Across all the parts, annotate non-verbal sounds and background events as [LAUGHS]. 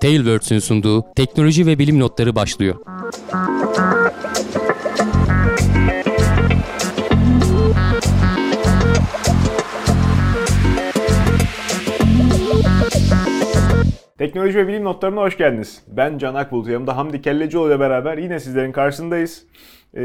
Tailwords'ün sunduğu teknoloji ve bilim notları başlıyor. Teknoloji ve bilim notlarına hoş geldiniz. Ben Can Akbulut, yanımda Hamdi Kellecioğlu ile beraber yine sizlerin karşısındayız. Ee,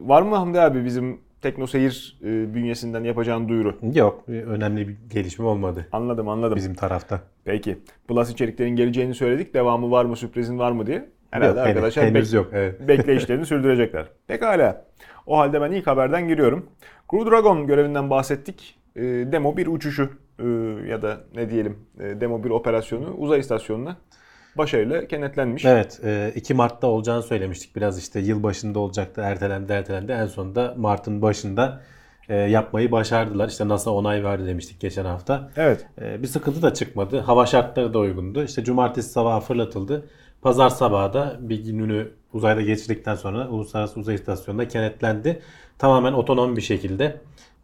var mı Hamdi abi bizim TeknoSeyir e, bünyesinden yapacağın duyuru? Yok, önemli bir gelişme olmadı Anladım anladım. bizim tarafta. Peki. Plus içeriklerin geleceğini söyledik. Devamı var mı, sürprizin var mı diye. Herhalde Yok, henüz- arkadaşlar henüz bek- yok, evet. [LAUGHS] bekleyişlerini sürdürecekler. Pekala. O halde ben ilk haberden giriyorum. Crew Dragon görevinden bahsettik. Ee, demo bir uçuşu e, ya da ne diyelim e, demo bir operasyonu uzay istasyonuna başarıyla kenetlenmiş. Evet, e, 2 Mart'ta olacağını söylemiştik. Biraz işte yıl başında olacaktı, ertelendi, ertelendi. En sonunda Mart'ın başında e, yapmayı başardılar. İşte NASA onay verdi demiştik geçen hafta. Evet. E, bir sıkıntı da çıkmadı. Hava şartları da uygundu. İşte cumartesi sabahı fırlatıldı. Pazar sabahı da bir gününü uzayda geçirdikten sonra Uluslararası Uzay İstasyonu'nda kenetlendi. Tamamen otonom bir şekilde.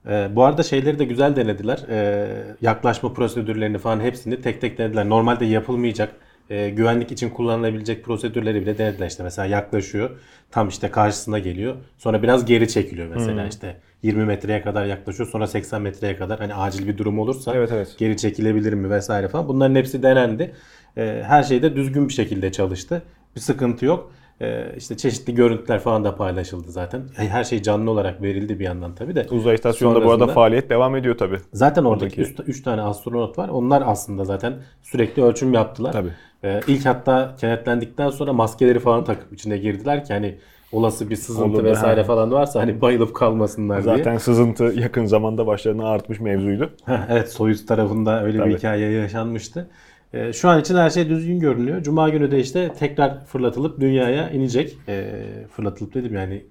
E, bu arada şeyleri de güzel denediler. E, yaklaşma prosedürlerini falan hepsini tek tek denediler. Normalde yapılmayacak e, güvenlik için kullanılabilecek prosedürleri bile denediler. İşte mesela yaklaşıyor. Tam işte karşısına geliyor. Sonra biraz geri çekiliyor mesela işte 20 metreye kadar yaklaşıyor. Sonra 80 metreye kadar hani acil bir durum olursa Evet, evet. geri çekilebilir mi vesaire falan. Bunların hepsi denendi. E, her şey de düzgün bir şekilde çalıştı. Bir sıkıntı yok. E, işte çeşitli görüntüler falan da paylaşıldı zaten. Her şey canlı olarak verildi bir yandan tabii de. Uzay istasyonunda bu arada faaliyet devam ediyor tabii. Zaten oradaki Oradaki- 3 tane astronot var. Onlar aslında zaten sürekli ölçüm yaptılar. Tabii. Ee, ilk hatta kenetlendikten sonra maskeleri falan takıp içine girdiler ki hani olası bir sızıntı Olur, vesaire ha. falan varsa hani bayılıp kalmasınlar diye. Zaten sızıntı yakın zamanda başlarına artmış mevzuydu. Heh, [LAUGHS] evet Soyuz tarafında öyle Tabii. bir hikaye yaşanmıştı. Ee, şu an için her şey düzgün görünüyor. Cuma günü de işte tekrar fırlatılıp dünyaya inecek. Ee, fırlatılıp dedim yani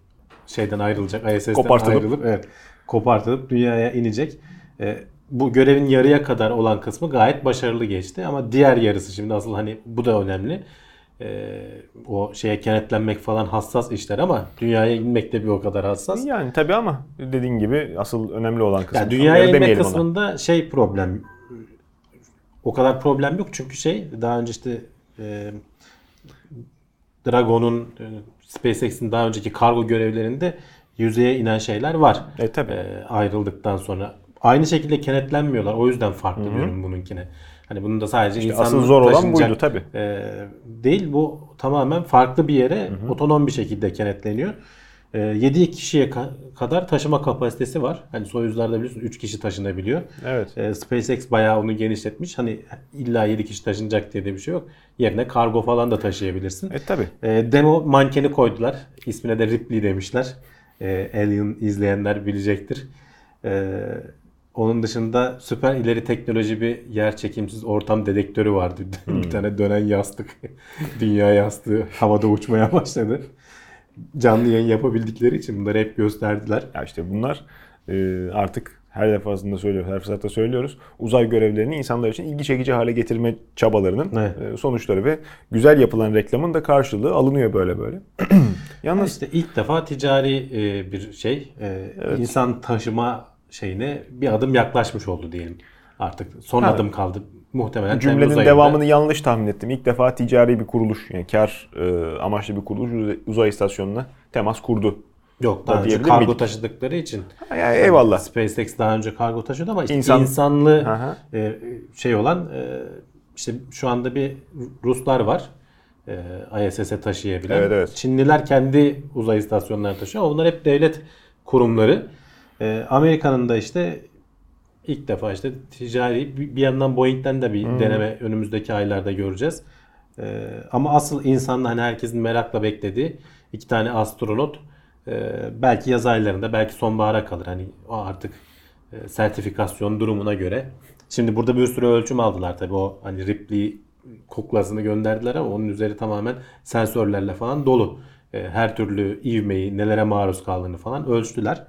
şeyden ayrılacak. ISS'ten Kopartılıp. ayrılıp evet, kopartılıp dünyaya inecek. Ee, bu görevin yarıya kadar olan kısmı gayet başarılı geçti. Ama diğer yarısı şimdi asıl hani bu da önemli. Ee, o şeye kenetlenmek falan hassas işler ama dünyaya inmek de bir o kadar hassas. Yani tabii ama dediğin gibi asıl önemli olan kısım. Yani dünyaya Yarı inme demeyelim ona. kısmında şey problem o kadar problem yok çünkü şey daha önce işte e, Dragon'un e, SpaceX'in daha önceki kargo görevlerinde yüzeye inen şeyler var. E, tabii. E, ayrıldıktan sonra. Aynı şekilde kenetlenmiyorlar. O yüzden farklı diyorum bununkine. Hani bunun da sadece İşte insan asıl zor olan buydu tabii. e, değil bu tamamen farklı bir yere otonom bir şekilde kenetleniyor. E, 7 kişiye ka- kadar taşıma kapasitesi var. Hani Soyuz'larda biliyorsun 3 kişi taşınabiliyor. Evet. E, SpaceX bayağı onu genişletmiş. Hani illa 7 kişi taşınacak diye de bir şey yok. Yerine kargo falan da taşıyabilirsin. E tabii. E, demo mankeni koydular. İsmine de Ripley demişler. E, Alien izleyenler bilecektir. E, onun dışında süper ileri teknoloji bir yer çekimsiz ortam dedektörü vardı. [LAUGHS] bir tane dönen yastık. [LAUGHS] Dünya yastığı havada uçmaya başladı. Canlı yayın yapabildikleri için bunları hep gösterdiler. Ya işte bunlar e, artık her defasında söylüyoruz, her fırsatta söylüyoruz. Uzay görevlerini insanlar için ilgi çekici hale getirme çabalarının Evet. e, sonuçları ve güzel yapılan reklamın da karşılığı alınıyor böyle böyle. [CLEARS THROAT] Yalnız İşte ilk defa ticari e, bir şey, e, insan taşıma şeyine bir adım yaklaşmış oldu diyelim. Artık son Ha. adım kaldı. Muhtemelen cümlenin Temmuz ayında. devamını yanlış tahmin ettim. İlk defa ticari bir kuruluş, yani kar e, amaçlı bir kuruluş uzay- istasyonuna temas kurdu. Yok daha da önce kargo miydik? taşıdıkları için. Yani eyvallah. SpaceX daha önce kargo taşıyordu ama işte İnsan- insanlı Aha. e, şey olan e, işte şu anda bir Ruslar var. E, ISS'e taşıyabilen. Evet, evet. Çinliler kendi uzay istasyonlarına taşıyor. Onlar hep devlet kurumları. E, Amerika'nın da işte ilk defa işte ticari bir yandan Boeing'den de bir Hmm. deneme önümüzdeki aylarda göreceğiz. E, ama asıl insanla hani herkesin merakla beklediği iki tane astronot e, belki yaz aylarında belki sonbahara kalır. Hani o artık e, sertifikasyon durumuna göre. Şimdi burada bir sürü ölçüm aldılar tabii o hani Ripley kuklasını gönderdiler ama onun üzeri tamamen sensörlerle falan dolu. E, Her türlü ivmeyi, nelere maruz kaldığını falan ölçtüler.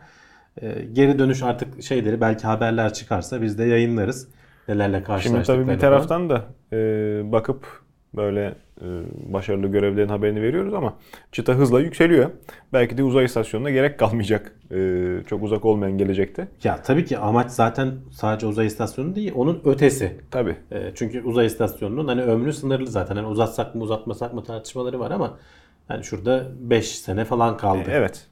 E, Geri dönüş artık şeyleri belki haberler çıkarsa biz de yayınlarız. Nelerle Şimdi karşılaştıklarını tabii bir taraftan da e, bakıp böyle e, başarılı görevlerin haberini veriyoruz ama çıta hızla yükseliyor. Belki de uzay istasyonuna gerek kalmayacak. e, çok uzak olmayan gelecekte. Ya tabii ki amaç zaten sadece uzay istasyonu değil, onun ötesi. Tabii. E, çünkü uzay istasyonunun hani ömrü sınırlı zaten. Hani uzatsak mı uzatmasak mı tartışmaları var ama yani şurada 5 sene falan kaldı. Evet.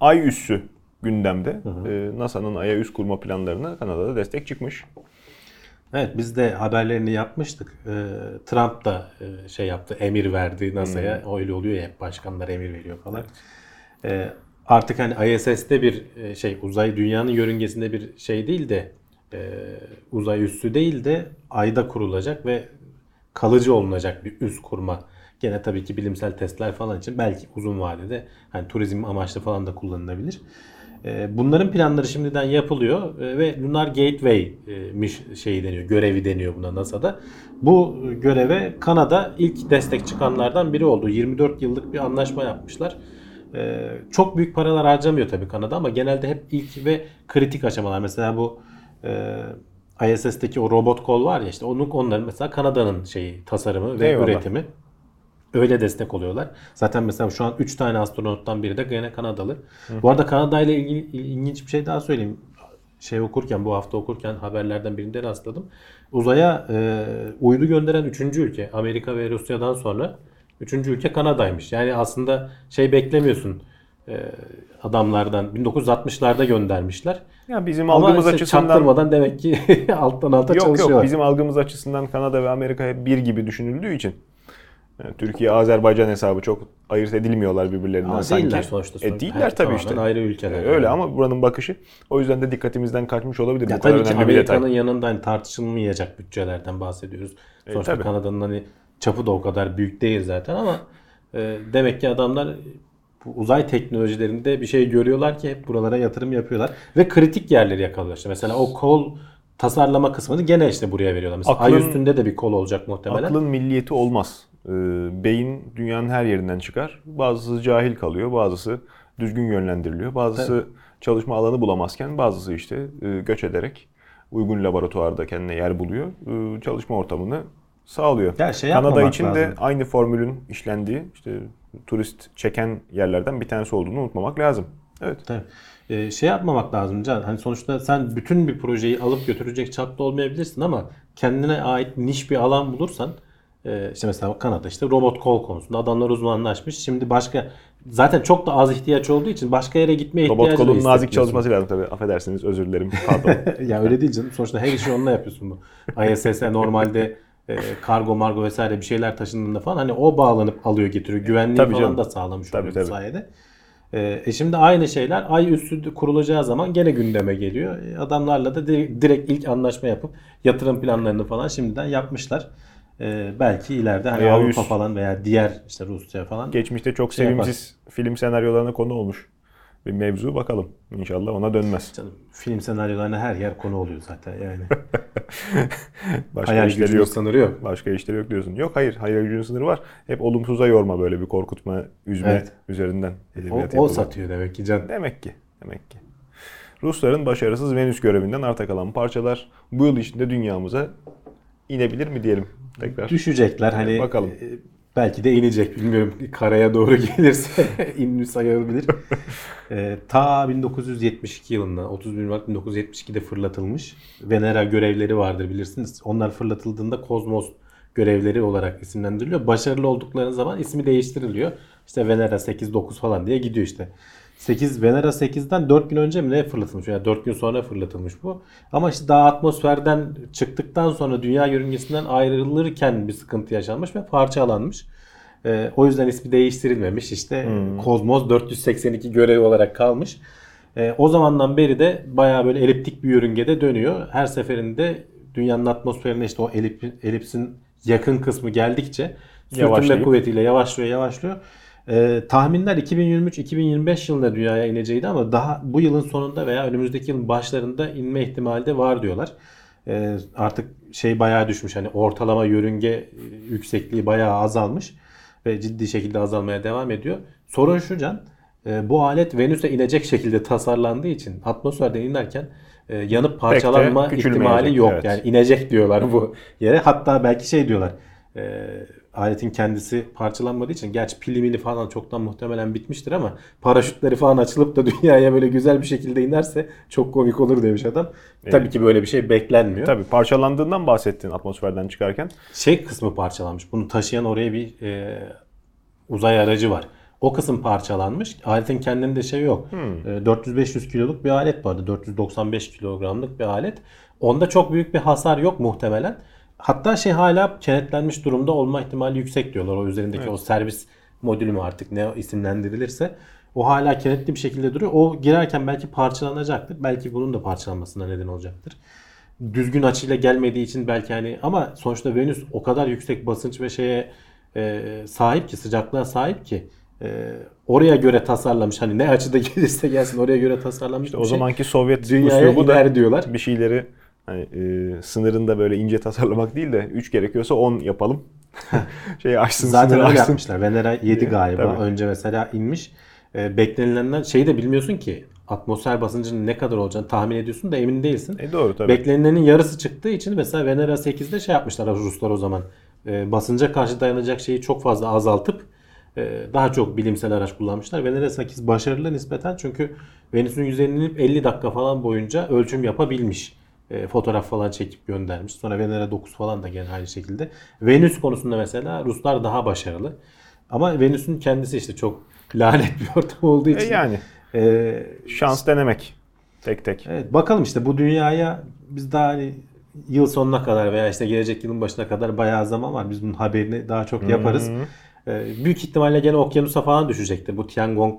Ay üssü gündemde. E, NASA'nın Ay'a üs kurma planlarına Kanada'da destek çıkmış. Evet biz de haberlerini yapmıştık. Ee, Trump da e, şey yaptı, emir verdi NASA'ya. Öyle oluyor ya hep başkanlar emir veriyor falan. Ee, artık hani ISS'te bir e, şey uzay dünyanın yörüngesinde bir şey değil de e, uzay üssü değil de ayda kurulacak ve kalıcı olunacak bir üs kurma. Gene tabii ki bilimsel testler falan için belki uzun vadede hani turizm amaçlı falan da kullanılabilir. Ee, Bunların planları şimdiden yapılıyor e, ve Lunar Gateway e, şeyi deniyor, görevi deniyor buna NASA'da. Bu göreve Kanada ilk destek çıkanlardan biri oldu. 24 yıllık bir anlaşma yapmışlar. Ee, Çok büyük paralar harcamıyor tabii Kanada ama genelde hep ilk ve kritik aşamalar. Mesela bu e, ISS'teki o robot kol var ya işte onun onların mesela Kanada'nın şeyi tasarımı ve Eyvallah. üretimi. Öyle destek oluyorlar. Zaten mesela şu an 3 tane astronottan biri de gene Kanadalı. Bu arada Kanada ile ilgili ilginç bir şey daha söyleyeyim. Şey okurken bu hafta okurken haberlerden birinde rastladım. Uzaya e, uydu gönderen 3. ülke Amerika ve Rusya'dan sonra 3. ülke Kanada'ymış. Yani aslında şey beklemiyorsun e, adamlardan 1960'larda göndermişler. Ya bizim Ama algımız işte açısından çaktırmadan demek ki [LAUGHS] alttan alta Yok çalışıyorlar. yok bizim algımız açısından Kanada ve Amerika hep bir gibi düşünüldüğü için yani Türkiye Azerbaycan hesabı çok ayırt edilmiyorlar birbirlerinden Ama sanki. değiller sonuçta. E değiller tabii Tamamen işte. ayrı ülkeler. E, Öyle yani. ama buranın bakışı o yüzden de dikkatimizden kaçmış olabilir. Ya Bu kadar tabii ki. Amerika'nın yanında hani tartışılmayacak bütçelerden bahsediyoruz. Sonuçta tabii. Kanada'nın hani çapı da o kadar büyük değil zaten ama e, demek ki adamlar uzay teknolojilerinde bir şey görüyorlar ki hep buralara yatırım yapıyorlar ve kritik yerleri yakalıyorlar. İşte mesela o kol tasarlama kısmını gene işte buraya veriyorlar. Mesela ay Aklın- üstünde de bir kol olacak muhtemelen. Aklın milliyeti olmaz. Ee, beyin dünyanın her yerinden çıkar. Bazısı cahil kalıyor, bazısı düzgün yönlendiriliyor. Bazısı çalışma alanı bulamazken bazısı işte e, göç ederek uygun laboratuvarda kendine yer buluyor. E, çalışma ortamını sağlıyor. Ya şey Kanada için de aynı formülün işlendiği işte turist çeken yerlerden bir tanesi olduğunu unutmamak lazım. Evet. Tabii. Ee, şey yapmamak lazım Can. Hani sonuçta sen bütün bir projeyi alıp götürecek çapta olmayabilirsin ama kendine ait niş bir alan bulursan işte mesela Kanada işte robot kol konusunda adamlar uzmanlaşmış. Şimdi başka zaten çok da az ihtiyaç olduğu için başka yere gitmeye Robot ihtiyacı da kolun nazik çalışması lazım tabii. Affedersiniz özür dilerim. Pardon. [LAUGHS] ya öyle değil canım. Sonuçta her işi onunla yapıyorsun bu. ISS'e normalde e, kargo margo vesaire bir şeyler taşındığında falan hani o bağlanıp alıyor getiriyor. Güvenliği Tabii falan canım. da sağlamış Tabii, oluyor tabii. sayede. E, e şimdi aynı şeyler ay üstü kurulacağı zaman gene gündeme geliyor. E, adamlarla da di- direkt ilk anlaşma yapıp yatırım planlarını falan şimdiden yapmışlar. E, belki ileride hani Veya Avrupa üst- falan veya diğer işte Rusya falan Geçmişte çok Şey sevimsiz film senaryolarına konu olmuş bir mevzu. Bakalım. İnşallah ona dönmez. Canım, film senaryolarına her yer konu oluyor zaten yani. [LAUGHS] Başka Hayal işleri gücünün yok. sınırı yok. Başka işleri yok diyorsun. Yok hayır. Hayal gücünün sınırı var. Hep olumsuza yorma böyle bir korkutma, üzme Evet. üzerinden. O, o satıyor demek ki can. Demek ki. Demek ki. Rusların başarısız Venüs görevinden arta kalan parçalar bu yıl içinde dünyamıza inebilir mi diyelim tekrar. Düşecekler hani bakalım. e, belki de inecek bilmiyorum [LAUGHS] karaya doğru gelirse [LAUGHS] inmiş sayılabilir. E, ta 1972 yılında 31 Mart 1972'de fırlatılmış Venera görevleri vardır bilirsiniz. Onlar fırlatıldığında Kozmos görevleri olarak isimlendiriliyor. Başarılı oldukları zaman ismi değiştiriliyor. İşte Venera 8-9 falan diye gidiyor işte. 8 Venera 8'den 4 gün önce mi ne fırlatılmış? Yani 4 gün sonra fırlatılmış bu. Ama işte daha atmosferden çıktıktan sonra dünya yörüngesinden ayrılırken bir sıkıntı yaşanmış ve parçalanmış. Ee, o yüzden ismi değiştirilmemiş. İşte Kozmos 482 görevi olarak kalmış. Ee, o zamandan beri de bayağı böyle eliptik bir yörüngede dönüyor. Her seferinde dünyanın atmosferine işte o elip, elipsin yakın kısmı geldikçe sürtünme kuvvetiyle yavaşlıyor yavaşlıyor. Ee, tahminler 2023-2025 yılında dünyaya ineceğiydi ama daha bu yılın sonunda veya önümüzdeki yılın başlarında inme ihtimali de var diyorlar. Ee, artık şey bayağı düşmüş hani ortalama yörünge e, yüksekliği bayağı azalmış ve ciddi şekilde azalmaya devam ediyor. Sorun şu Can, e, bu alet Venüs'e inecek şekilde tasarlandığı için atmosferden inerken e, yanıp parçalanma ihtimali yok. evet. Yani inecek diyorlar bu yere. Hatta belki şey diyorlar. e, aletin kendisi parçalanmadığı için gerçi pili mili falan çoktan muhtemelen bitmiştir ama paraşütleri falan açılıp da [LAUGHS] dünyaya böyle güzel bir şekilde inerse çok komik olur demiş adam. Tabii ki böyle bir şey beklenmiyor. Tabii parçalandığından bahsettin atmosferden çıkarken. Şey kısmı parçalanmış. Bunu taşıyan oraya bir e, uzay aracı var. O kısım parçalanmış. Aletin kendinde şey yok. E, 400-500 kiloluk bir alet vardı. 495 kilogramlık bir alet. Onda çok büyük bir hasar yok muhtemelen. Hatta şey hala kenetlenmiş durumda olma ihtimali yüksek diyorlar. O üzerindeki o servis modülü mü artık ne isimlendirilirse. O hala kenetli bir şekilde duruyor. O girerken belki parçalanacaktır. Belki bunun da parçalanmasına neden olacaktır düzgün açıyla gelmediği için belki hani ama sonuçta Venüs o kadar yüksek basınç ve şeye e, sahip ki sıcaklığa sahip ki e, oraya göre tasarlamış hani ne açıda [LAUGHS] gelirse gelsin oraya göre tasarlamış. O bir şey. zamanki Sovyet dünyaya üslubu da diyorlar. bir şeyleri hani, e, sınırında böyle ince tasarlamak değil de 3 gerekiyorsa 10 yapalım. [LAUGHS] [LAUGHS] şey açsın Zaten öyle açsın. yapmışlar. Venera 7 galiba. Tabii. Önce mesela inmiş. E, beklenilenden şeyi de bilmiyorsun ki atmosfer basıncının ne kadar olacağını tahmin ediyorsun da emin değilsin. E doğru tabii. Beklenilenin yarısı çıktığı için mesela Venera 8'de şey yapmışlar Ruslar o zaman. E, basınca karşı dayanacak şeyi çok fazla azaltıp e, daha çok bilimsel araç kullanmışlar. Venera 8 başarılı nispeten çünkü Venüs'ün yüzeyine inip 50 dakika falan boyunca ölçüm yapabilmiş. E, fotoğraf falan çekip göndermiş. Sonra Venera 9 falan da gene aynı şekilde. Venüs konusunda mesela Ruslar daha başarılı. Ama Venüs'ün kendisi işte çok [LAUGHS] lanet bir ortam olduğu E için. yani e, şans denemek tek tek. Evet bakalım işte bu dünyaya biz daha hani yıl sonuna kadar veya işte gelecek yılın başına kadar bayağı zaman var. Biz bunun haberini daha çok yaparız. Ee, büyük ihtimalle gene okyanusa falan düşecektir. Bu Tiangong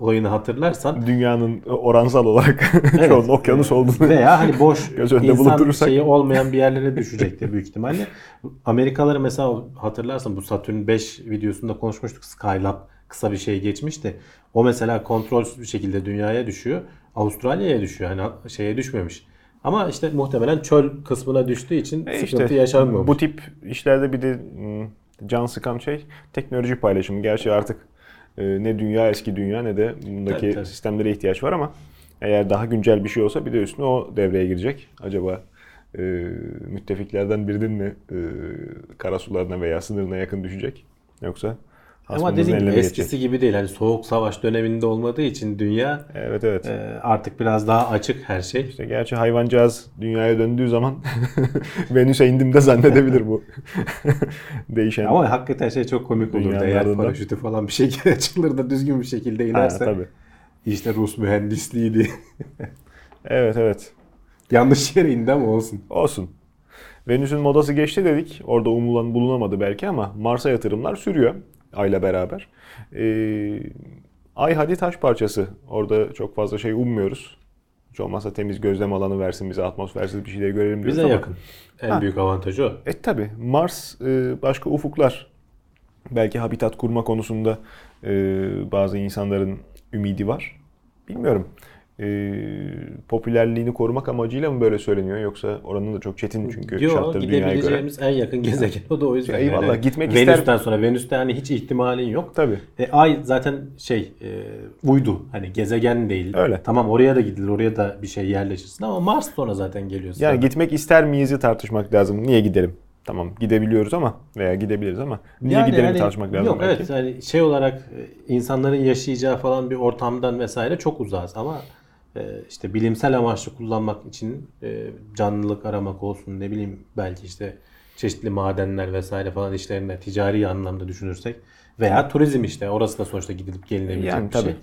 olayını hatırlarsan. Dünyanın oransal olarak [LAUGHS] şu an okyanus olduğunu Veya hani boş [LAUGHS] insan şeyi olmayan bir yerlere düşecektir büyük ihtimalle. Amerikalıları mesela hatırlarsan bu Saturn 5 videosunda konuşmuştuk. Skylab kısa bir şey geçmişti. O mesela kontrolsüz bir şekilde dünyaya düşüyor. Avustralya'ya düşüyor. Hani şeye düşmemiş. Ama işte muhtemelen çöl kısmına düştüğü için E sıkıntı işte yaşanmıyormuş. bu tip işlerde bir de hmm, can sıkan şey teknoloji paylaşımı. Gerçi artık e, ne dünya eski dünya ne de bundaki Tabii, tabii. sistemlere ihtiyaç var ama eğer daha güncel bir şey olsa bir de üstüne o devreye girecek. Acaba e, müttefiklerden birinin mi e, karasularına veya sınırına yakın düşecek? Yoksa Ama dediğim gibi eskisi geçecek? gibi değil. Hani soğuk savaş döneminde olmadığı için dünya Evet evet. e, artık biraz daha açık her şey. İşte gerçi hayvancağız dünyaya döndüğü zaman [LAUGHS] Venüs'e indim de zannedebilir bu [LAUGHS] değişen. Ama hakikaten şey çok komik olurdu. Dünyanın Eğer ardından. paraşütü falan bir şekilde [LAUGHS] açılır da düzgün bir şekilde ha, inerse. tabii. İşte Rus mühendisliğiydi. Evet evet. Yanlış yere indi ama olsun. Olsun. Venüs'ün modası geçti dedik. Orada umulan bulunamadı belki ama Mars'a yatırımlar sürüyor ayla beraber. Ee, Ay hadi taş parçası. Orada çok fazla şey ummuyoruz. Hiç olmazsa temiz gözlem alanı versin bize atmosfersiz bir şeyleri görelim diyoruz Bize ama- yakın. En Ha. büyük avantajı o. E tabi Mars e, başka ufuklar. Belki habitat kurma konusunda e, bazı insanların ümidi var. Bilmiyorum. E, popülerliğini korumak amacıyla mı böyle söyleniyor yoksa oranın da çok çetin çünkü Yo, şartları dünyaya göre. gidebileceğimiz en yakın gezegen o da o yüzden. Eyvallah, Yani gitmek Venüs'ten ister- sonra Venüs'te hani hiç ihtimalin yok. Tabii. E, Ay zaten şey e, uydu hani gezegen değil. Öyle. Tamam oraya da gidilir oraya da bir şey yerleşirsin ama Mars sonra zaten geliyor. Yani sana. gitmek ister miyiz'i tartışmak lazım. Niye gidelim? Tamam gidebiliyoruz ama veya gidebiliriz ama niye Yani gidelim hani- tartışmak lazım Yok belki. evet hani şey olarak e, insanların yaşayacağı falan bir ortamdan vesaire çok uzağız ama işte bilimsel amaçlı kullanmak için e, canlılık aramak olsun ne bileyim belki işte çeşitli madenler vesaire falan işlerinde ticari anlamda düşünürsek veya turizm işte orası da sonuçta gidilip gelinebilecek Yani bir tabii. şey.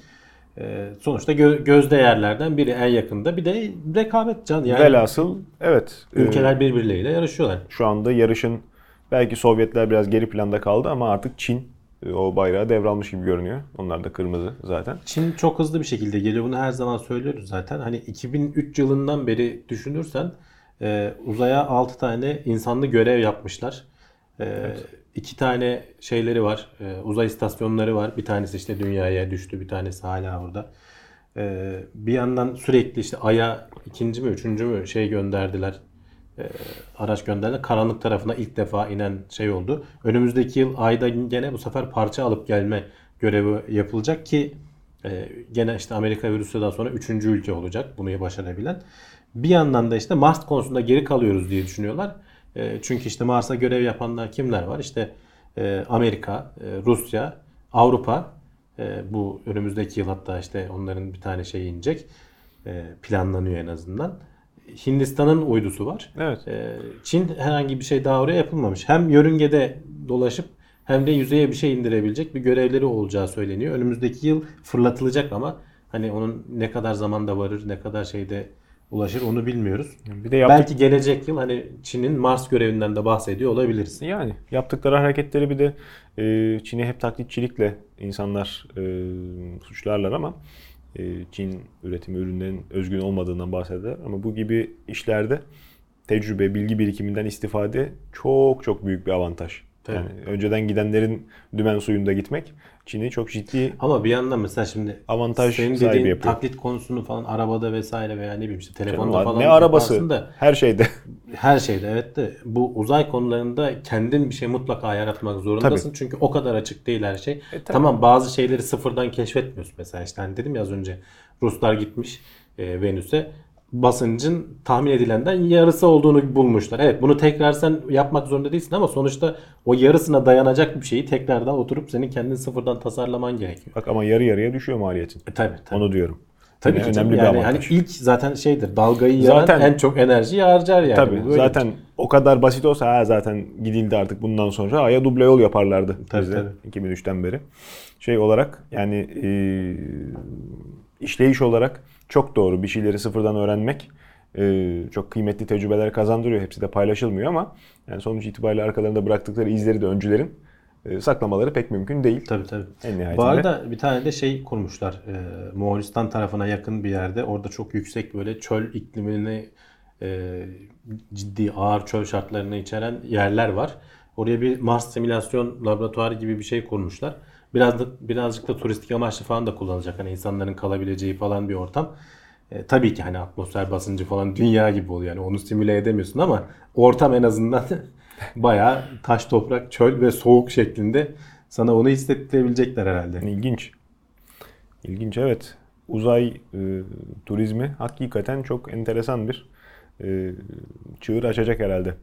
Sonuçta gö- gözde yerlerden biri en yakında bir de rekabet can yani Velhasıl evet. e, ülkeler birbirleriyle yarışıyorlar. Şu anda yarışın belki Sovyetler biraz geri planda kaldı ama artık Çin o bayrağı devralmış gibi görünüyor. Onlar da kırmızı zaten. Çin çok hızlı bir şekilde geliyor. Bunu her zaman söylüyoruz zaten. Hani 2003 yılından beri düşünürsen e, uzaya 6 tane insanlı görev yapmışlar. E, iki tane şeyleri var. e, uzay istasyonları var. Bir tanesi işte dünyaya düştü. Bir tanesi hala orada. E, bir yandan sürekli işte Ay'a ikinci mü üçüncü mü şey gönderdiler. E, araç gönderdiler. Karanlık tarafına ilk defa inen şey oldu. Önümüzdeki yıl Ay'da gene bu sefer parça alıp gelme görevi yapılacak ki e, gene işte Amerika ve Rusya'dan sonra üçüncü ülke olacak bunu başarabilen. Bir yandan da işte Mars konusunda geri kalıyoruz diye düşünüyorlar. E, çünkü işte Mars'a görev yapanlar kimler var? İşte e, Amerika, e, Rusya, Avrupa bu önümüzdeki yıl hatta işte onların bir tane şey inecek. Planlanıyor en azından. Hindistan'ın uydusu var. Evet. E, Çin herhangi bir şey daha oraya yapılmamış. Hem yörüngede dolaşıp hem de yüzeye bir şey indirebilecek bir görevleri olacağı söyleniyor. Önümüzdeki yıl fırlatılacak ama hani onun ne kadar zamanda varır, ne kadar şeyde ulaşır onu bilmiyoruz. Bir de yaptık, Belki gelecek yıl hani Çin'in Mars görevinden de bahsediyor olabiliriz. yani yaptıkları hareketleri bir de e, Çin'i hep taklitçilikle insanlar e, suçlarlar ama Çin üretimi ürünlerin özgün olmadığından bahseder. Ama bu gibi işlerde tecrübe, bilgi birikiminden istifade çok çok büyük bir avantaj. Tabii. Yani önceden gidenlerin dümen suyunda gitmek Çin'i çok ciddi Ama bir yandan mesela şimdi Avantaj senin sahibi dediğin yapıyor. taklit konusunu falan arabada vesaire veya ne bileyim işte Canım, telefonda falan ne arabası da her şeyde. [LAUGHS] her şeyde evet de bu uzay konularında kendin bir şey mutlaka yaratmak zorundasın. Çünkü o kadar açık değil her şey. E, tabii. tamam bazı şeyleri sıfırdan keşfetmiyorsun. Mesela işte hani dedim ya az önce Ruslar gitmiş e, Venüs'e basıncın tahmin edilenden yarısı olduğunu bulmuşlar. Evet bunu tekrar sen yapmak zorunda değilsin ama sonuçta o yarısına dayanacak bir şeyi tekrardan oturup senin kendin sıfırdan tasarlaman gerekiyor. Bak ama yarı yarıya düşüyor maliyetin. E, tabii tabii. Onu diyorum. Tabii Yine ki önemli önemli bir yani hani avantaj. ilk zaten şeydir dalgayı yaran Zaten- en çok enerji harcar yani. Tabii böyle zaten o kadar basit olsa ha zaten gidildi artık bundan sonra Ay'a duble yol yaparlardı Tabii, bizde tabii. 2003'ten beri. Şey olarak yani e, işleyiş olarak çok doğru bir şeyleri sıfırdan öğrenmek e, çok kıymetli tecrübeler kazandırıyor. Hepsi de paylaşılmıyor ama yani sonuç itibariyle arkalarında bıraktıkları izleri de öncülerin e, saklamaları pek mümkün değil. Tabii tabii. En nihayetinde. Bu arada bir tane de şey kurmuşlar. E, Moğolistan tarafına yakın bir yerde. Orada çok yüksek böyle çöl iklimini e, ciddi ağır çöl şartlarını içeren yerler var. Oraya bir Mars simülasyon laboratuvarı gibi bir şey kurmuşlar. Biraz da birazcık da turistik amaçlı falan da kullanılacak. Hani insanların kalabileceği falan bir ortam. E, tabii ki hani atmosfer basıncı falan dünya gibi oluyor. Yani onu simüle edemiyorsun ama ortam en azından [LAUGHS] bayağı taş toprak çöl ve soğuk şeklinde sana onu hissettirebilecekler herhalde. İlginç. İlginç evet. Uzay e, turizmi hakikaten çok enteresan bir e, çığır açacak herhalde.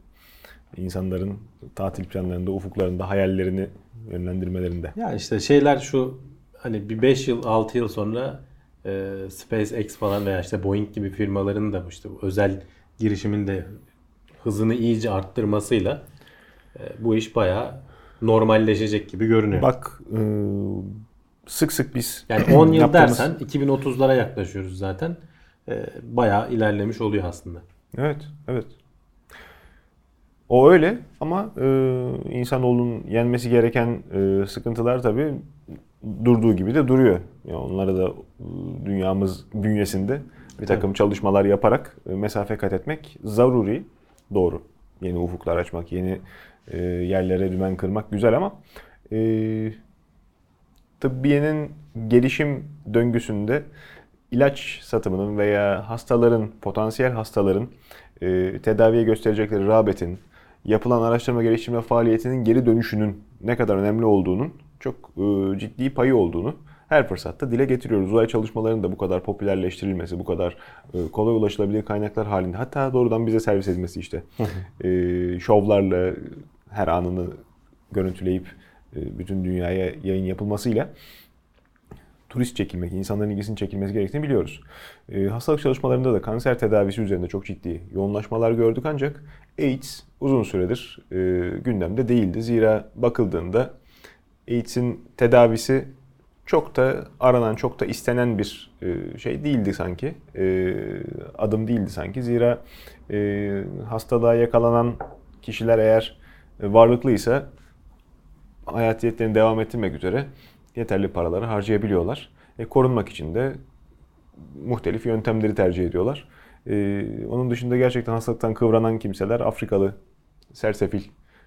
İnsanların tatil planlarında, ufuklarında, hayallerini yönlendirmelerinde. Ya işte şeyler şu hani bir 5 yıl 6 yıl sonra e, SpaceX falan veya işte Boeing gibi firmaların da işte bu özel girişimin de hızını iyice arttırmasıyla e, bu iş bayağı normalleşecek gibi görünüyor. Bak e, sık sık biz yani 10 yıl yaptığımız- dersen 2030'lara yaklaşıyoruz zaten. E, bayağı ilerlemiş oluyor aslında. Evet, evet. O öyle ama e, insanoğlunun yenmesi gereken e, sıkıntılar tabii durduğu gibi de duruyor. Yani onlara da e, dünyamız bünyesinde bir takım çalışmalar yaparak e, mesafe kat etmek zaruri. Doğru. Yeni ufuklar açmak, yeni e, yerlere dümen kırmak güzel ama e, tıbbiyenin gelişim döngüsünde ilaç satımının veya hastaların, potansiyel hastaların e, tedaviye gösterecekleri rağbetin, yapılan araştırma geliştirme faaliyetinin geri dönüşünün ne kadar önemli olduğunun çok e, ciddi payı olduğunu her fırsatta dile getiriyoruz. Uzay çalışmalarının da bu kadar popülerleştirilmesi, bu kadar e, kolay ulaşılabilir kaynaklar halinde hatta doğrudan bize servis edilmesi işte. e, şovlarla her anını görüntüleyip e, bütün dünyaya yayın yapılmasıyla turist çekilmek, insanların ilgisinin çekilmesi gerektiğini biliyoruz. E, hastalık çalışmalarında da kanser tedavisi üzerinde çok ciddi yoğunlaşmalar gördük ancak AIDS uzun süredir e, gündemde değildi. Zira bakıldığında AIDS'in tedavisi çok da aranan, çok da istenen bir e, şey değildi sanki. E, adım değildi sanki. Zira e, hastalığa yakalanan kişiler eğer e, varlıklıysa hayatiyetlerini devam ettirmek üzere yeterli paraları harcayabiliyorlar. E, korunmak için de muhtelif yöntemleri tercih ediyorlar. E, onun dışında gerçekten hastalıktan kıvranan kimseler Afrikalı, sersefil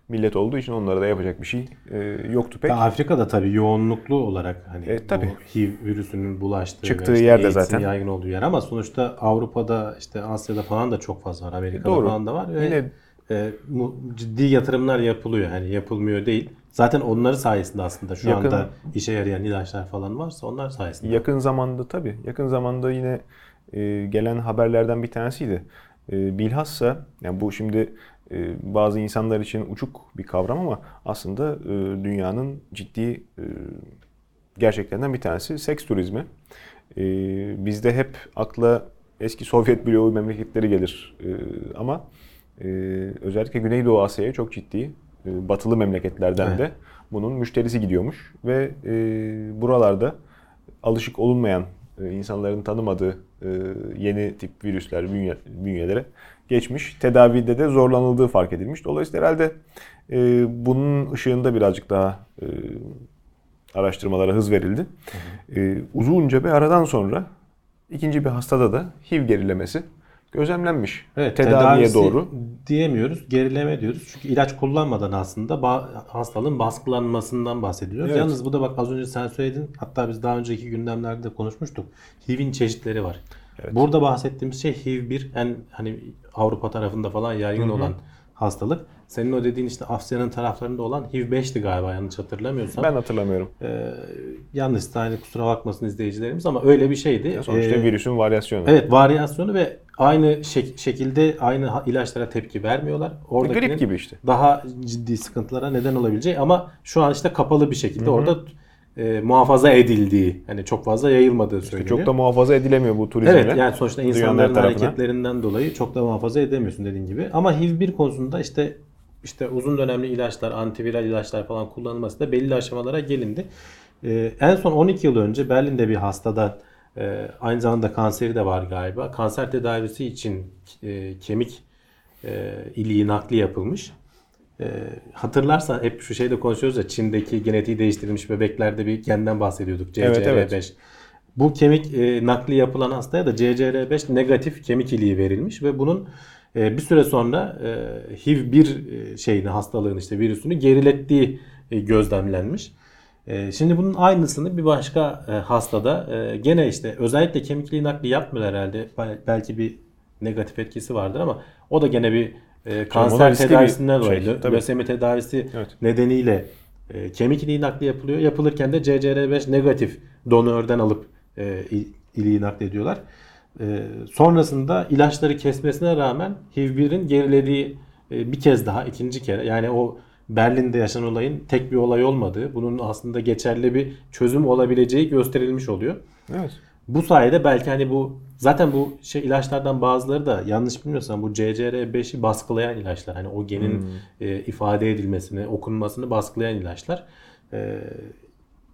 millet olduğu için onlara da yapacak bir şey e, yoktu pek. Ya Afrika'da tabii yoğunluklu olarak hani E, tabii. bu HIV virüsünün bulaştığı Çıktığı işte yerde zaten. yaygın olduğu yer ama sonuçta Avrupa'da işte Asya'da falan da çok fazla var. Amerika'da Doğru. falan da var. Ve Yine- e, ciddi yatırımlar yapılıyor. Hani yapılmıyor değil. Zaten onları sayesinde aslında şu Yakın- anda işe yarayan ilaçlar falan varsa onlar sayesinde. Yakın zamanda tabii, yakın zamanda yine e, gelen haberlerden bir tanesiydi. E, bilhassa, yani bu şimdi e, bazı insanlar için uçuk bir kavram ama aslında e, dünyanın ciddi e, gerçeklerinden bir tanesi seks turizmi. E, bizde hep akla eski Sovyet bloğu memleketleri gelir e, ama e, özellikle Güneydoğu Asya'ya çok ciddi e, batılı memleketlerden Evet. de bunun müşterisi gidiyormuş ve e, buralarda alışık olunmayan insanların tanımadığı e, yeni tip virüsler bünye, bünyelere geçmiş. Tedavide de zorlanıldığı fark edilmiş. Dolayısıyla herhalde e, bunun ışığında birazcık daha e, araştırmalara hız verildi. E, uzunca bir aradan sonra ikinci bir hastada da HIV gerilemesi gözlemlenmiş. Evet, Tedaviye doğru. diyemiyoruz, gerileme diyoruz. Çünkü ilaç kullanmadan aslında hastalığın baskılanmasından bahsediyoruz. Evet. Yalnız bu da bak az önce sen söyledin. Hatta biz daha önceki gündemlerde de konuşmuştuk. HIV'in çeşitleri var. Evet. Burada bahsettiğimiz şey HIV1 en hani Avrupa tarafında falan yaygın olan hastalık. Senin o dediğin işte Asya'nın taraflarında olan HIV5'ti galiba yanlış hatırlamıyorsam. Ben hatırlamıyorum. Ee, yanlış da hani kusura bakmasın izleyicilerimiz ama öyle bir şeydi. Sonuçta Ee, virüsün varyasyonu. Evet varyasyonu ve aynı şek- şekilde aynı ilaçlara tepki vermiyorlar. Oradakinin Grip gibi işte. Daha ciddi sıkıntılara neden olabileceği ama şu an işte kapalı bir şekilde orada e, muhafaza edildiği, hani çok fazla yayılmadığı söyleniyor. Çok da muhafaza edilemiyor bu turizmle. Evet yani sonuçta insanların hareketlerinden dolayı çok da muhafaza edemiyorsun dediğin gibi. Ama HIV1 konusunda işte işte uzun dönemli ilaçlar, antiviral ilaçlar falan kullanılması da belli aşamalara gelindi. Ee, en son 12 yıl önce Berlin'de bir hastada e, aynı zamanda kanseri de var galiba. Kanser tedavisi için e, kemik e, iliği nakli yapılmış. E, hatırlarsan hep şu şeyde konuşuyoruz ya Çin'deki genetiği değiştirilmiş bebeklerde bir genden bahsediyorduk. CCR5. Evet, evet. Bu kemik e, nakli yapılan hastaya da CCR5 negatif kemik iliği verilmiş ve bunun e, bir süre sonra e, HIV1 e, şeyini hastalığın işte virüsünü gerilettiği e, gözlemlenmiş. E, şimdi bunun aynısını bir başka e, hastada e, gene işte özellikle kemik iliği nakli yapmıyorlar herhalde. Bel- Belki bir negatif etkisi vardır ama o da gene bir e, kanser tedavisinden şey, dolayı, tabii. lösemi tedavisi Evet. nedeniyle e, kemik iliği nakli yapılıyor. Yapılırken de CCR5 negatif donörden alıp e, il- iliği naklediyorlar. E, sonrasında ilaçları kesmesine rağmen HIV1'in gerilediği e, bir kez daha ikinci kere yani o Berlin'de yaşanan olayın tek bir olay olmadığı, bunun aslında geçerli bir çözüm olabileceği gösterilmiş oluyor. Evet. Bu sayede belki hani bu zaten bu şey ilaçlardan bazıları da yanlış bilmiyorsam bu CCR5'i baskılayan ilaçlar. Hani o genin e, ifade edilmesini, okunmasını baskılayan ilaçlar. E,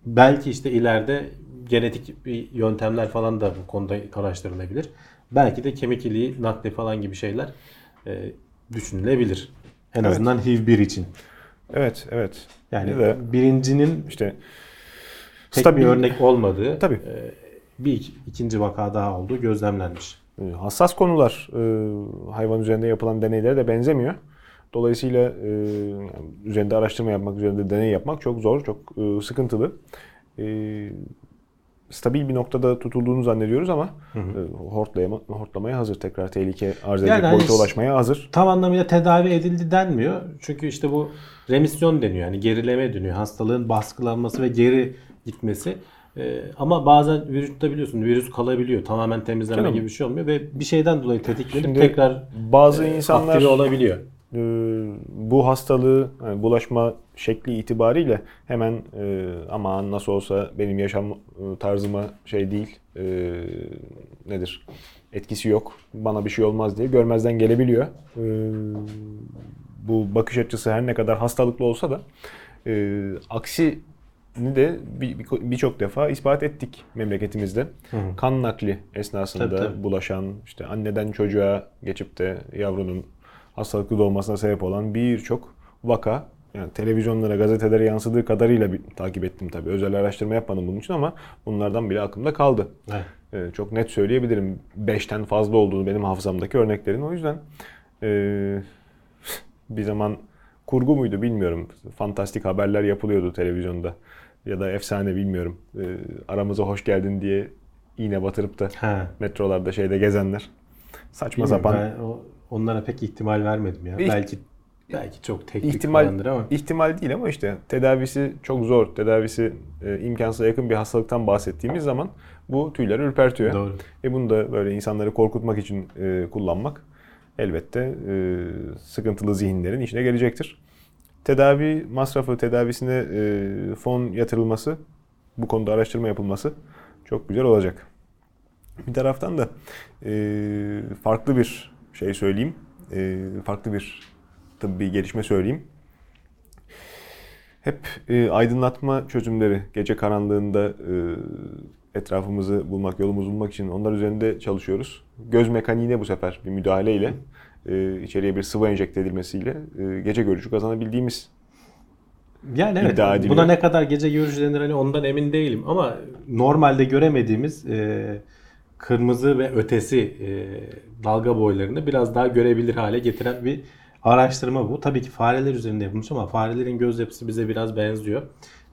belki işte ileride genetik bir yöntemler falan da bu konuda araştırılabilir. Belki de kemik iliği nakli falan gibi şeyler e, düşünülebilir. En Evet. azından HIV1 için. Evet, evet. Yani de birincinin işte tek stabil- bir örnek olmadığı, Tabii. e, bir ik- ikinci vaka daha olduğu gözlemlenmiş. e, hassas konular e, hayvan üzerinde yapılan deneylere de benzemiyor. Dolayısıyla e, üzerinde araştırma yapmak, üzerinde deney yapmak çok zor, çok e, sıkıntılı. Stabil bir noktada tutulduğunu zannediyoruz ama e, hortlayama, hortlamaya hazır. Tekrar tehlike arz edecek Yani hani boyuta ulaşmaya hazır. Tam anlamıyla tedavi edildi denmiyor. Çünkü işte bu remisyon deniyor. Yani gerileme deniyor. Hastalığın baskılanması ve geri gitmesi. Ee, ama bazen vücutta biliyorsun virüs kalabiliyor. Tamamen temizleme Canım. gibi bir şey olmuyor ve bir şeyden dolayı tetiklenip Şimdi tekrar Bazı e, insanlar aktive olabiliyor. e, bu hastalığı yani bulaşma şekli itibariyle hemen e, aman nasıl olsa benim yaşam e, tarzıma şey değil e, nedir etkisi yok bana bir şey olmaz diye görmezden gelebiliyor. E, bu bakış açısı her ne kadar hastalıklı olsa da e, aksini de bir- bir- birçok defa ispat ettik memleketimizde. Kan nakli esnasında Tabii, tabii. bulaşan, işte anneden çocuğa geçip de yavrunun hastalıklı doğmasına sebep olan birçok vaka yani televizyonlara, gazetelere yansıdığı kadarıyla bir, takip ettim tabii. Özel araştırma yapmadım bunun için ama bunlardan bile aklımda kaldı. Evet. Ee, çok net söyleyebilirim. 5'ten fazla olduğunu benim hafızamdaki örneklerin. O yüzden ee, bir zaman kurgu muydu bilmiyorum. Fantastik haberler yapılıyordu televizyonda. Ya da efsane bilmiyorum. Ee, aramıza hoş geldin diye iğne batırıp da Ha. metrolarda şeyde gezenler. Saçma Bilmiyorum, sapan ben o- onlara pek ihtimal vermedim ya. İht- belki belki çok teknik ihtimal falandır ama. ihtimal değil ama işte tedavisi çok zor. Tedavisi e, imkansıza yakın bir hastalıktan bahsettiğimiz zaman bu tüyleri ürpertiyor. Doğru. E bunu da böyle insanları korkutmak için e, kullanmak elbette e, sıkıntılı zihinlerin işine gelecektir. Tedavi masrafı, tedavisine e, fon yatırılması, bu konuda araştırma yapılması çok güzel olacak. Bir taraftan da e, farklı bir şey söyleyeyim, e, farklı bir tıbbi gelişme söyleyeyim. Hep e, aydınlatma çözümleri gece karanlığında e, etrafımızı bulmak, yolumuzu bulmak için onlar üzerinde çalışıyoruz. Göz mekaniğine bu sefer bir müdahaleyle e, içeriye bir sıvı enjekte edilmesiyle e, gece görüşü kazanabildiğimiz Yani evet. iddia ediliyor. Buna ne kadar gece görüş denir hani ondan emin değilim ama normalde göremediğimiz e, kırmızı ve ötesi e, dalga boylarını biraz daha görebilir hale getiren bir araştırma bu. Tabii ki fareler üzerinde yapılmış ama farelerin göz yapısı bize biraz benziyor.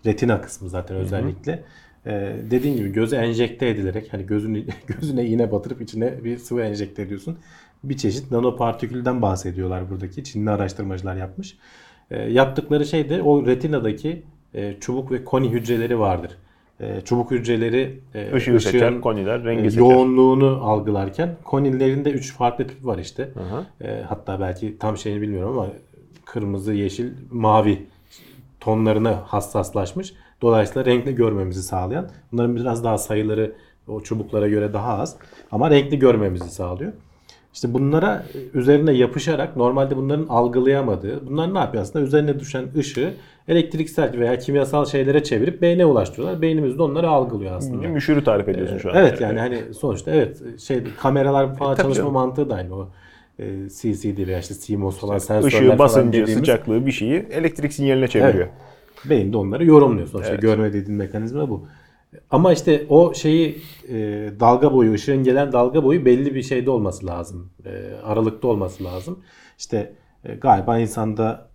Retina kısmı zaten özellikle. E, dediğim gibi göze enjekte edilerek hani gözünü [LAUGHS] gözüne iğne batırıp içine bir sıvı enjekte ediyorsun. Bir çeşit nanopartikülden bahsediyorlar buradaki. Çinli araştırmacılar yapmış. E, yaptıkları şey de o retinadaki e, çubuk ve koni hücreleri vardır. E, çubuk hücreleri e, ışığı seçer, ışığın, koniler e, rengi seçer. yoğunluğunu algılarken konilerin de 3 farklı tipi var işte. Aha. E, hatta belki tam şeyini bilmiyorum ama kırmızı, yeşil, mavi tonlarına hassaslaşmış. Dolayısıyla renkli görmemizi sağlayan. Bunların biraz daha sayıları o çubuklara göre daha az ama renkli görmemizi sağlıyor. İşte bunlara e, üzerine yapışarak normalde bunların algılayamadığı, bunlar ne yapıyor aslında? Üzerine düşen ışığı elektriksel veya kimyasal şeylere çevirip beyne ulaştırıyorlar. Beynimiz de onları algılıyor aslında. Müşürü tarif ediyorsun şu an. Evet yani hani sonuçta evet şey kameralar falan E, çalışma canım. mantığı da aynı o e, CCD veya işte CMOS falan sensörler Işığı, falan basıncı, dediğimiz sıcaklığı bir şeyi elektrik sinyaline çeviriyor. beyin de onları yorumluyor sonuçta Evet. görme dediğin mekanizma bu. Ama işte o şeyi e, dalga boyu, ışığın gelen dalga boyu belli bir şeyde olması lazım. E, aralıkta olması lazım. İşte e, galiba insanda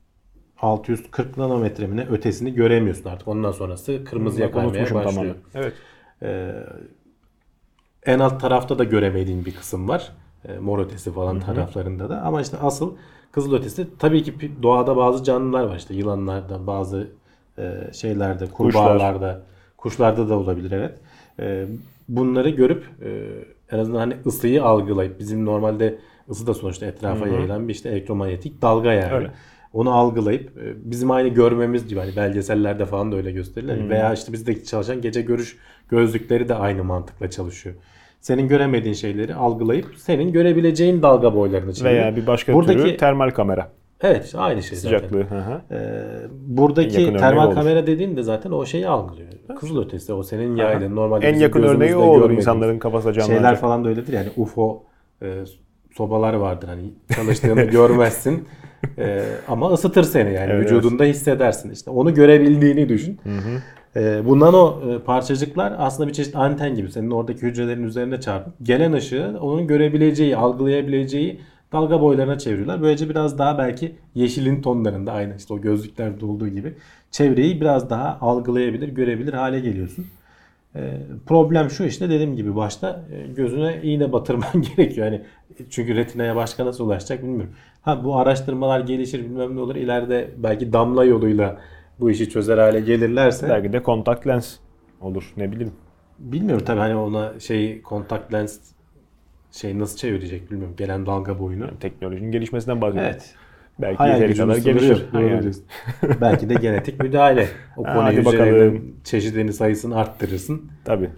640 nanometre mi ne ötesini göremiyorsun artık. Ondan sonrası kırmızıya kaymaya başlıyor. tamamen. Evet. Ee, en alt tarafta da göremediğin bir kısım var. Ee, mor ötesi falan taraflarında da. Ama işte asıl kızıl ötesi tabii ki doğada bazı canlılar var. işte yılanlarda, bazı e, şeylerde, kurbağalarda, kuşlarda da olabilir evet. Ee, bunları görüp e, en azından hani ısıyı algılayıp bizim normalde ısı da sonuçta etrafa yayılan bir işte elektromanyetik dalga yani. Öyle. Onu algılayıp e, bizim aynı görmemiz gibi hani belgesellerde falan da öyle gösterilir. Veya işte bizdeki çalışan gece görüş gözlükleri de aynı mantıkla çalışıyor. Senin göremediğin şeyleri algılayıp senin görebileceğin dalga boylarını çeviriyor. Veya bir başka Buradaki türü termal kamera. Evet işte aynı şey zaten. Sıcaklığı. Hı hı. Ee, buradaki termal olur. kamera dediğin de zaten o şeyi algılıyor. Kızıl ötesi o senin yaydığın normalde En yakın örneği o olur insanların kafasına canlanacak. Şeyler falan da öyledir yani UFO e, sobalar vardır hani çalıştığını [LAUGHS] görmezsin E, ama ısıtır seni yani Evet, vücudunda hissedersin işte onu görebildiğini düşün. E, bu nano e, parçacıklar aslında bir çeşit anten gibi senin oradaki hücrelerin üzerine çarpıp gelen ışığı onun görebileceği, algılayabileceği dalga boylarına çeviriyorlar. Böylece biraz daha belki yeşilin tonlarında aynı işte o gözlüklerde olduğu gibi çevreyi biraz daha algılayabilir, görebilir hale geliyorsun. Ee, problem şu işte dediğim gibi başta e, gözüne iğne batırman [LAUGHS] gerekiyor. Yani çünkü retinaya başka nasıl ulaşacak bilmiyorum. Ha bu araştırmalar gelişir bilmem ne olur. İleride belki damla yoluyla bu işi çözer hale gelirlerse Belki de kontak lens olur ne bileyim. bilmiyorum tabii hani ona şey kontak lens şey nasıl çevirecek bilmiyorum. Gelen dalga boyunu. Teknolojinin gelişmesinden bahsediyorum. Evet. Belki Hayal yeteri kadar gelişir. Yani. [LAUGHS] Belki de genetik müdahale. O konu hücrelerinin bakalım. çeşidini sayısını arttırırsın. Tabii.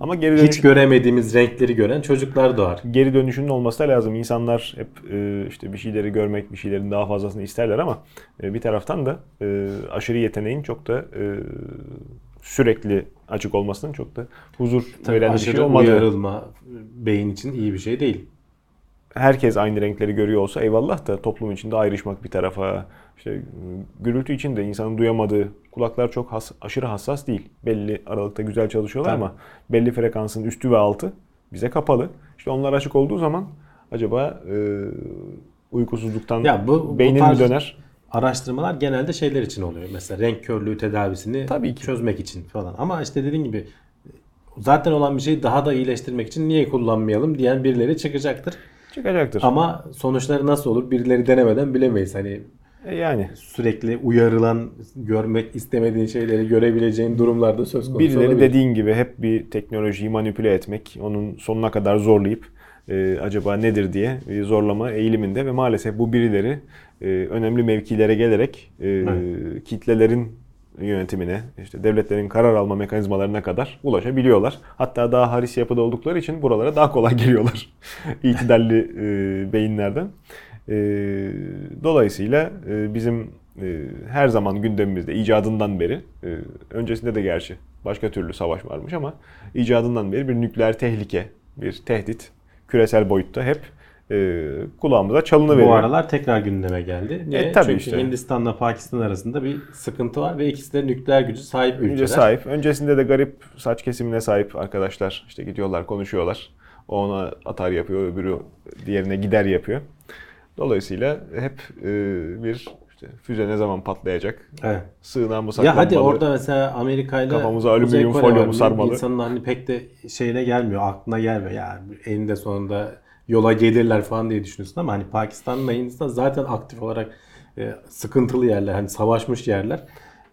Ama geri dönüş, Hiç göremediğimiz renkleri gören çocuklar doğar. geri dönüşünün olması da lazım. İnsanlar hep e, işte bir şeyleri görmek, bir şeylerin daha fazlasını isterler ama e, bir taraftan da e, aşırı yeteneğin çok da sürekli açık olmasının çok da huzur Tabii veren bir şey olmadığı. uyarılma beyin için iyi bir şey değil. herkes aynı renkleri görüyor olsa eyvallah da toplum içinde ayrışmak bir tarafa. işte e, gürültü içinde insanın duyamadığı kulaklar çok has- aşırı hassas değil. Belli aralıkta güzel çalışıyorlar Tabii. ama belli frekansın üstü ve altı bize kapalı. İşte onlar açık olduğu zaman acaba e, uykusuzluktan Ya bu- bu beynin tarz- mi döner? Araştırmalar genelde şeyler için oluyor. Mesela renk körlüğü tedavisini Tabii ki. çözmek için falan. Ama işte dediğin gibi zaten olan bir şeyi daha da iyileştirmek için niye kullanmayalım diyen birileri çıkacaktır. Çıkacaktır. Ama sonuçları nasıl olur birileri denemeden bilemeyiz. Hani E yani sürekli uyarılan, görmek istemediğin şeyleri görebileceğin durumlarda söz konusu birileri olabilir. dediğin gibi hep bir teknolojiyi manipüle etmek, onun sonuna kadar zorlayıp e, acaba nedir diye zorlama eğiliminde ve maalesef bu birileri e, önemli mevkilere gelerek e, kitlelerin yönetimine, işte devletlerin karar alma mekanizmalarına kadar ulaşabiliyorlar. Hatta daha haris yapıda oldukları için buralara daha kolay [LAUGHS] geliyorlar. [LAUGHS] İtidalli e, beyinlerden. E, dolayısıyla e, bizim e, her zaman gündemimizde icadından beri, e, öncesinde de gerçi başka türlü savaş varmış ama icadından beri bir nükleer tehlike, bir tehdit küresel boyutta hep e, kulağımıza çalınıveriyor. Bu aralar tekrar gündeme geldi. Niye? E, tabii Çünkü işte. Hindistan'la Pakistan arasında bir sıkıntı var ve ikisi de nükleer gücü sahip ülkeler. Önce sahip. Öncesinde de garip saç kesimine sahip arkadaşlar işte gidiyorlar konuşuyorlar. O ona atar yapıyor, öbürü diğerine gider yapıyor. Dolayısıyla hep e, bir işte füze ne zaman patlayacak, Evet. sığınağı mı Ya saklanmalı, hadi orada mesela Amerika'yla Kafamıza alüminyum folyo mu sarmalı? İnsanın hani pek de şeyine gelmiyor, aklına gelmiyor. Yani eninde sonunda yola gelirler falan diye düşünüyorsun ama hani Pakistan'la Hindistan zaten aktif olarak e, sıkıntılı yerler, hani savaşmış yerler.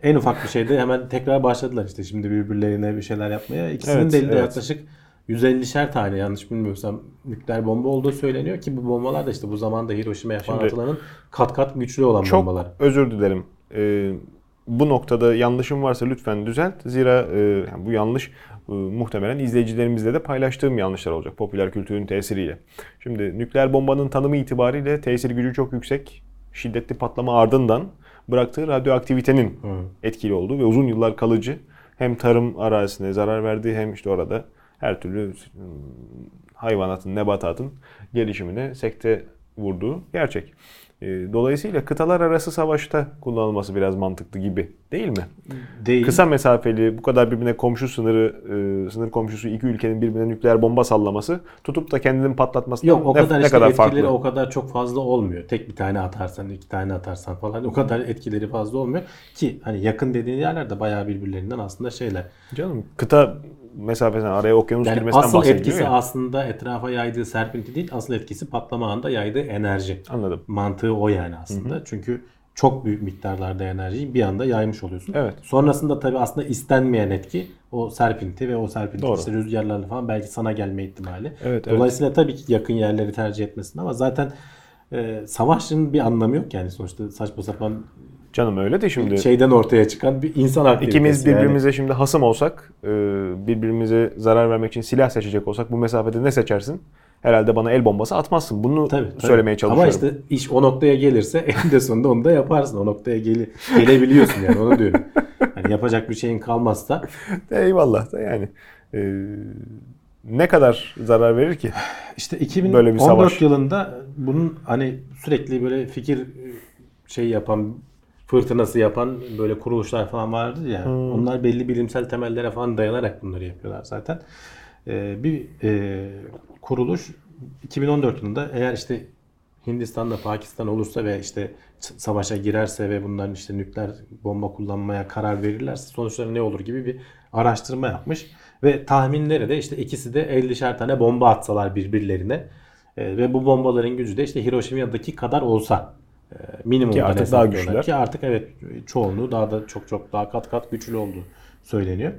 En ufak bir şeyde hemen tekrar başladılar işte şimdi birbirlerine bir şeyler yapmaya. İkisinin Evet, de elinde evet. yaklaşık 150'şer tane yanlış bilmiyorsam nükleer bomba olduğu söyleniyor ki bu bombalar da işte bu zamanda Hiroşima'ya falan atılanın kat kat güçlü olan Çok bombalar. özür dilerim. Ee, bu noktada yanlışım varsa lütfen düzelt. Zira e, yani bu yanlış e, muhtemelen izleyicilerimizle de paylaştığım yanlışlar olacak popüler kültürün tesiriyle. Şimdi nükleer bombanın tanımı itibariyle tesir gücü çok yüksek, şiddetli patlama ardından bıraktığı radyoaktivitenin Hı. etkili olduğu ve uzun yıllar kalıcı hem tarım arazisine zarar verdiği hem işte orada her türlü ıı, hayvanatın, nebatatın gelişimine sekte vurduğu gerçek. E, Dolayısıyla kıtalar arası savaşta kullanılması biraz mantıklı gibi değil mi? Değil. Kısa mesafeli bu kadar birbirine komşu sınırı, e, sınır komşusu iki ülkenin birbirine nükleer bomba sallaması tutup da kendini patlatmasından Yok o ne, kadar ne işte kadar etkileri farklı? o kadar çok fazla olmuyor. Tek bir tane atarsan, iki tane atarsan falan o kadar etkileri fazla olmuyor ki hani yakın dediğin yerlerde bayağı birbirlerinden aslında şeyler. Canım kıta mesafesinden araya okyanus Yani girmesinden asıl bahsediliyor etkisi ya. aslında etrafa yaydığı serpinti değil, asıl etkisi patlama anında yaydığı enerji. Anladım. Mantığı o yani aslında. Çünkü çok büyük miktarlarda enerjiyi bir anda yaymış oluyorsun. Evet. Sonrasında tabii aslında istenmeyen etki o serpinti ve o serpinti Doğru. işte rüzgarlarla falan belki sana gelme ihtimali. Evet, evet. Dolayısıyla tabii ki yakın yerleri tercih etmesin ama zaten e, savaşın bir anlamı yok yani sonuçta saçma sapan Canım öyle de şimdi şeyden ortaya çıkan bir insan aktivitesi. ikimiz yani. birbirimize şimdi hasım olsak, e, birbirimize zarar vermek için silah seçecek olsak bu mesafede ne seçersin? Herhalde bana el bombası atmazsın. Bunu Tabii, tabii. söylemeye çalışıyorum. Ama işte iş o noktaya gelirse [LAUGHS] eninde sonunda onu da yaparsın. O noktaya gele, gelebiliyorsun yani onu diyorum. Hani yapacak bir şeyin kalmazsa [LAUGHS] Eyvallah da yani. e, ne kadar zarar verir ki? işte Böyle bir 2014 savaş. yılında bunun hani sürekli böyle fikir e, şey yapan fırtınası yapan böyle kuruluşlar falan vardı ya. Hmm. Onlar belli bilimsel temellere falan dayanarak bunları yapıyorlar zaten. Ee, bir e, kuruluş 2014 yılında eğer işte Hindistan'da Pakistan olursa ve işte savaşa girerse ve bunların işte nükleer bomba kullanmaya karar verirlerse sonuçları ne olur gibi bir araştırma yapmış. Ve tahminleri de işte ikisi de 50'şer tane bomba atsalar birbirlerine e, ve bu bombaların gücü de işte Hiroşima'daki kadar olsa e, minimumdan Ki artık daha güçlüler. Ki artık evet çoğunluğu daha da çok çok daha kat kat güçlü olduğu söyleniyor.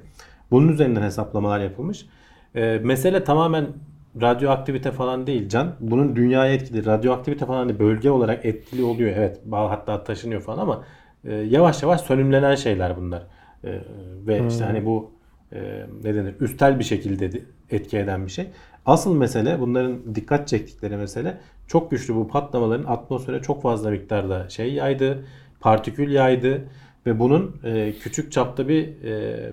Bunun üzerinden hesaplamalar yapılmış. E, mesele tamamen radyoaktivite falan değil Can. Bunun dünyaya etkili. Radyoaktivite falan hani bölge olarak etkili oluyor. Evet hatta taşınıyor falan ama e, yavaş yavaş sönümlenen şeyler bunlar. E, ve işte hani bu e, ne denir üstel bir şekilde de- etki eden bir şey. Asıl mesele bunların dikkat çektikleri mesele çok güçlü bu patlamaların atmosfere çok fazla miktarda şey yaydı, partikül yaydı ve bunun e, küçük çapta bir e,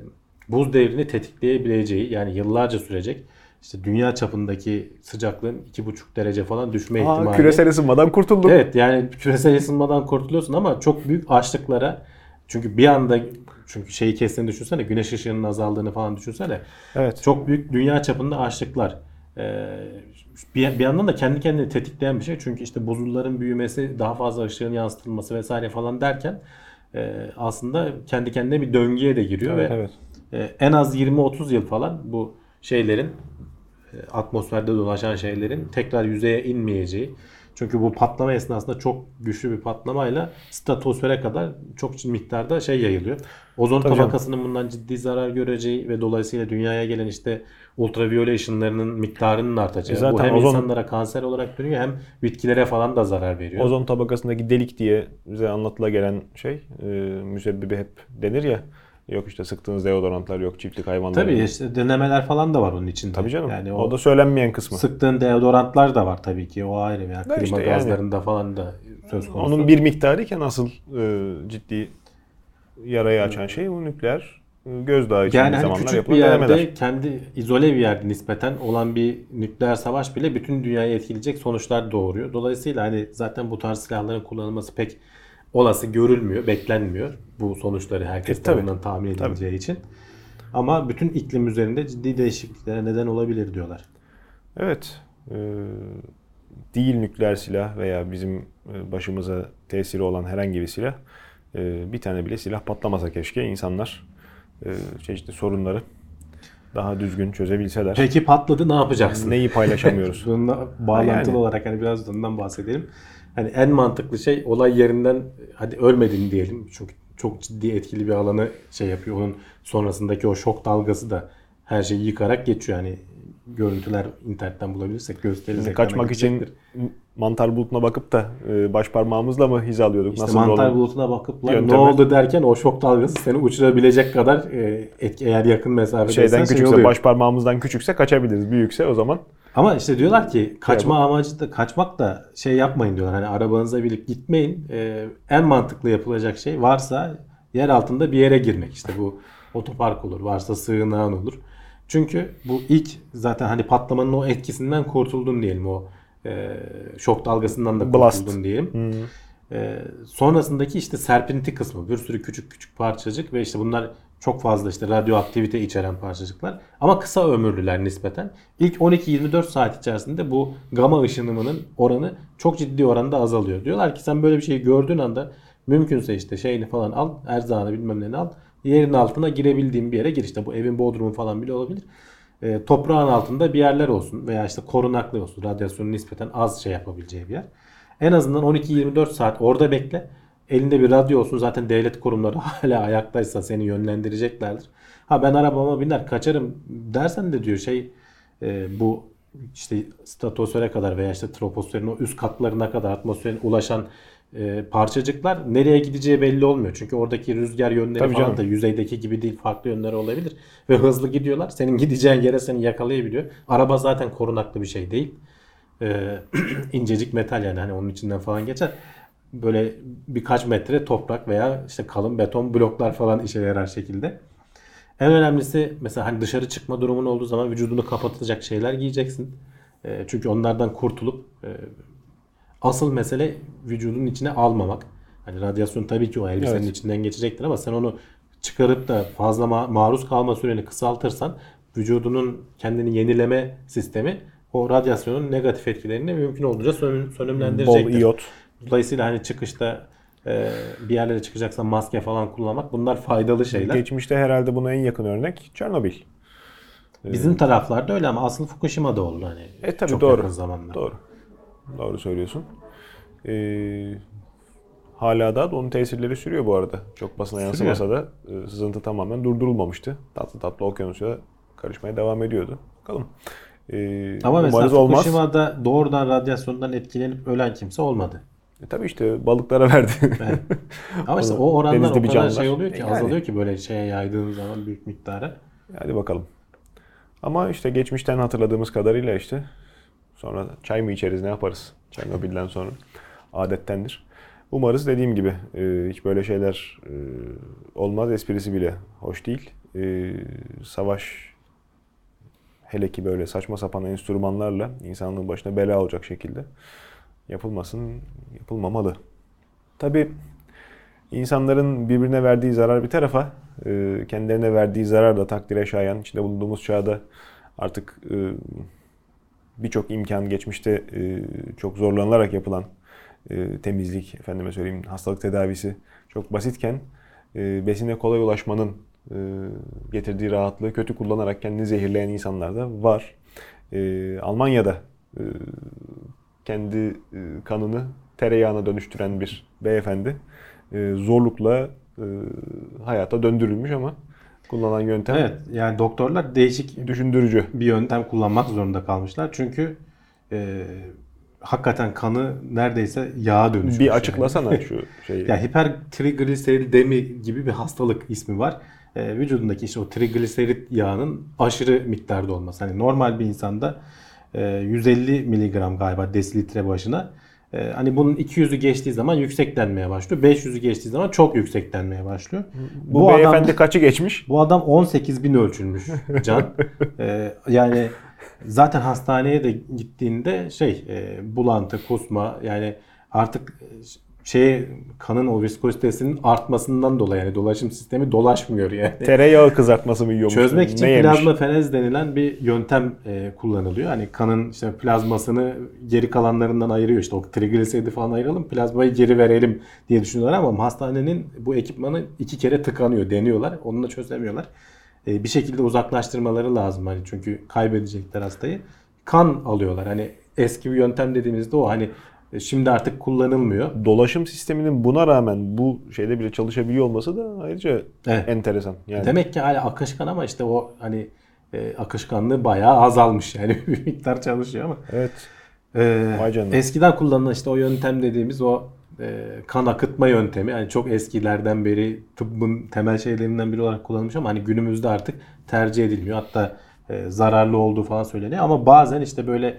buz devrini tetikleyebileceği yani yıllarca sürecek işte dünya çapındaki sıcaklığın 2,5 derece falan düşme Aa, ihtimali. küresel ısınmadan kurtulduk. Evet yani küresel ısınmadan kurtuluyorsun ama çok büyük açlıklara çünkü bir anda çünkü şeyi kestiğini düşünsene güneş ışığının azaldığını falan düşünsene. Evet. Çok büyük dünya çapında açlıklar. Ee, bir, bir yandan da kendi kendini tetikleyen bir şey. Çünkü işte buzulların büyümesi, daha fazla ışığın yansıtılması vesaire falan derken e, aslında kendi kendine bir döngüye de giriyor Evet, ve evet. e, en az 20-30 yıl falan bu şeylerin e, atmosferde dolaşan şeylerin tekrar yüzeye inmeyeceği Çünkü bu patlama esnasında çok güçlü bir patlamayla stratosfere kadar çok miktarda şey yayılıyor. Ozon Tabii tabakasının bundan ciddi zarar göreceği ve dolayısıyla dünyaya gelen işte ultraviyole ışınlarının miktarının artacağı. E zaten bu hem ozon- insanlara kanser olarak dönüyor hem bitkilere falan da zarar veriyor. Ozon tabakasındaki delik diye bize anlatıla gelen şey e, müsebbibi hep denir ya. Yok işte sıktığınız deodorantlar yok çiftlik hayvanları. Tabii işte denemeler falan da var onun içinde. Tabii canım. Yani o, o, da söylenmeyen kısmı. sıktığın deodorantlar da var tabii ki. O ayrı. Yani klima işte yani. gazlarında falan da söz konusu. Onun bir miktarı iken asıl e, ciddi yarayı açan şey bu nükleer e, gözdağı için yani hani küçük bir yerde denemeler. kendi izole bir yerde nispeten olan bir nükleer savaş bile bütün dünyayı etkileyecek sonuçlar doğuruyor. Dolayısıyla hani zaten bu tarz silahların kullanılması pek olası görülmüyor, beklenmiyor. Bu sonuçları herkes E, tabii. tarafından tahmin edileceği için. Ama bütün iklim üzerinde ciddi değişikliklere neden olabilir diyorlar. Evet. e, değil nükleer silah veya bizim e, başımıza tesiri olan herhangi bir silah e, bir tane bile silah patlamasa keşke insanlar e, çeşitli sorunları daha düzgün çözebilseler. Peki patladı ne yapacaksın? Neyi paylaşamıyoruz? [LAUGHS] Bununla bağlantılı Yani. olarak hani biraz da ondan bahsedelim. Hani en mantıklı şey olay yerinden hadi ölmedin diyelim. Çünkü çok ciddi etkili bir alanı şey yapıyor. Onun sonrasındaki o şok dalgası da her şeyi yıkarak geçiyor. Yani görüntüler internetten bulabilirsek gösteririz. Kaçmak için gidecektir. mantar bulutuna bakıp da e, baş parmağımızla mı hizalıyorduk? İşte Nasıl mantar olan- bulutuna bakıp lan ne oldu derken o şok dalgası seni uçurabilecek kadar e, etki, eğer yakın mesafedeysen şeyden şey küçükse, oluyor. baş parmağımızdan küçükse kaçabiliriz. Büyükse o zaman Ama işte diyorlar ki kaçma amacı da kaçmak da şey yapmayın diyorlar. Hani arabanıza binip gitmeyin. Ee, en mantıklı yapılacak şey varsa yer altında bir yere girmek. İşte bu otopark olur, varsa sığınağın olur. Çünkü bu ilk zaten hani patlamanın o etkisinden kurtuldun diyelim o e, şok dalgasından da Blast. kurtuldun diyelim. Ee, sonrasındaki işte serpinti kısmı bir sürü küçük küçük parçacık ve işte bunlar çok fazla işte radyoaktivite içeren parçacıklar ama kısa ömürlüler nispeten. İlk 12-24 saat içerisinde bu gama ışınımının oranı çok ciddi oranda azalıyor. Diyorlar ki sen böyle bir şeyi gördüğün anda mümkünse işte şeyini falan al, erzağını bilmem neyini al. Yerin altına girebildiğin bir yere gir işte bu evin bodrumu falan bile olabilir. Ee, toprağın altında bir yerler olsun veya işte korunaklı olsun. Radyasyonun nispeten az şey yapabileceği bir yer. En azından 12-24 saat orada bekle. Elinde bir radyo olsun zaten devlet kurumları [LAUGHS] hala ayaktaysa seni yönlendireceklerdir. Ha ben arabama biner kaçarım dersen de diyor şey e, bu işte stratosfere kadar veya işte troposferin o üst katlarına kadar atmosferin ulaşan e, parçacıklar nereye gideceği belli olmuyor. Çünkü oradaki rüzgar yönleri Tabii falan canım. da yüzeydeki gibi değil farklı yönleri olabilir. Ve hızlı gidiyorlar. Senin gideceğin yere seni yakalayabiliyor. Araba zaten korunaklı bir şey değil. Ee, [CLEARS THROAT] incecik metal yani hani onun içinden falan geçer. Böyle birkaç metre toprak veya işte kalın beton bloklar falan işe yarar şekilde. En önemlisi mesela hani dışarı çıkma durumun olduğu zaman vücudunu kapatacak şeyler giyeceksin. Ee, çünkü onlardan kurtulup e, asıl mesele vücudun içine almamak. Hani radyasyon tabii ki o elbisenin Evet. içinden geçecektir ama sen onu çıkarıp da fazla ma- maruz kalma süreni kısaltırsan vücudunun kendini yenileme sistemi o radyasyonun negatif etkilerini mümkün olduğunca sönüm, bol sönümlendirecektir. Dolayısıyla hani çıkışta e, bir yerlere çıkacaksan maske falan kullanmak bunlar faydalı şeyler. Geçmişte herhalde buna en yakın örnek Çernobil. Bizim taraflarda öyle ama asıl Fukushima'da oldu hani. E tabii çok doğru. yakın zamanda. Doğru. Doğru söylüyorsun. Ee, hala da onun tesirleri sürüyor bu arada. Çok basına yansımasa da e, sızıntı tamamen durdurulmamıştı. Tatlı tatlı okyanusa karışmaya devam ediyordu. Bakalım. Ee, Ama mesela umarız olmaz. Fukushima'da doğrudan radyasyondan etkilenip ölen kimse olmadı. E, tabii işte balıklara [LAUGHS] verdi. Evet. Ama işte o oranlar denizde o kadar canlılar. şey oluyor ki Yani. azalıyor ki böyle şeye yaydığın zaman büyük miktara. Hadi bakalım. Ama işte geçmişten hatırladığımız kadarıyla işte sonra çay mı içeriz ne yaparız Çernobil'den sonra adettendir. Umarız dediğim gibi e, hiç böyle şeyler e, olmaz esprisi bile hoş değil. E, savaş hele ki böyle saçma sapan enstrümanlarla insanlığın başına bela olacak şekilde yapılmasın, yapılmamalı. Tabii insanların birbirine verdiği zarar bir tarafa, e, kendilerine verdiği zarar da takdire şayan. İçinde bulunduğumuz çağda artık e, birçok imkan geçmişte e, çok zorlanılarak yapılan temizlik, efendime söyleyeyim hastalık tedavisi çok basitken besine kolay ulaşmanın getirdiği rahatlığı kötü kullanarak kendini zehirleyen insanlar da var. Almanya'da kendi e, kanını tereyağına dönüştüren bir beyefendi. E, zorlukla e, hayata döndürülmüş ama kullanılan yöntem Evet yani doktorlar değişik düşündürücü. bir yöntem kullanmak zorunda kalmışlar. Çünkü e, hakikaten kanı neredeyse yağa dönüşmüş. Bir yani. açıklasana [LAUGHS] şu şeyi. Ya hipertrigliseridemi gibi bir hastalık ismi var. Ee, vücudundaki işte o trigliserit yağının aşırı miktarda olması. Hani normal bir insanda e, 150 miligram galiba desilitre başına. E, hani bunun 200'ü geçtiği zaman yükseklenmeye başlıyor. 500'ü geçtiği zaman çok yükseklenmeye başlıyor. Bu, beyefendi kaçı geçmiş? Bu adam 18 bin ölçülmüş Can. [LAUGHS] Ee, yani zaten hastaneye de gittiğinde şey e, bulantı, kusma yani artık şey kanın o viskozitesinin artmasından dolayı yani dolaşım sistemi dolaşmıyor yani. [LAUGHS] Tereyağı kızartması mı yiyormuş? Çözmek için Ne yemiş? plazma fenez denilen bir yöntem e, kullanılıyor. Hani kanın işte plazmasını geri kalanlarından ayırıyor. İşte o trigliseridi falan ayıralım, plazmayı geri verelim diye düşünüyorlar ama hastanenin bu ekipmanı iki kere tıkanıyor, deniyorlar. Onu da çözemiyorlar. E, bir şekilde uzaklaştırmaları lazım hani çünkü kaybedecekler hastayı. Kan alıyorlar. Hani eski bir yöntem dediğimizde o hani şimdi artık kullanılmıyor. Dolaşım sisteminin buna rağmen bu şeyde bile çalışabiliyor olması da ayrıca Evet. enteresan. Yani Demek ki hala akışkan ama işte o hani e, akışkanlığı bayağı azalmış [LAUGHS] yani bir miktar çalışıyor ama. evet. Vay canına. eskiden kullanılan işte o yöntem dediğimiz o e, kan akıtma yöntemi yani çok eskilerden beri tıbbın temel şeylerinden biri olarak kullanılmış ama hani günümüzde artık tercih edilmiyor. Hatta e, zararlı olduğu falan söyleniyor ama bazen işte böyle e,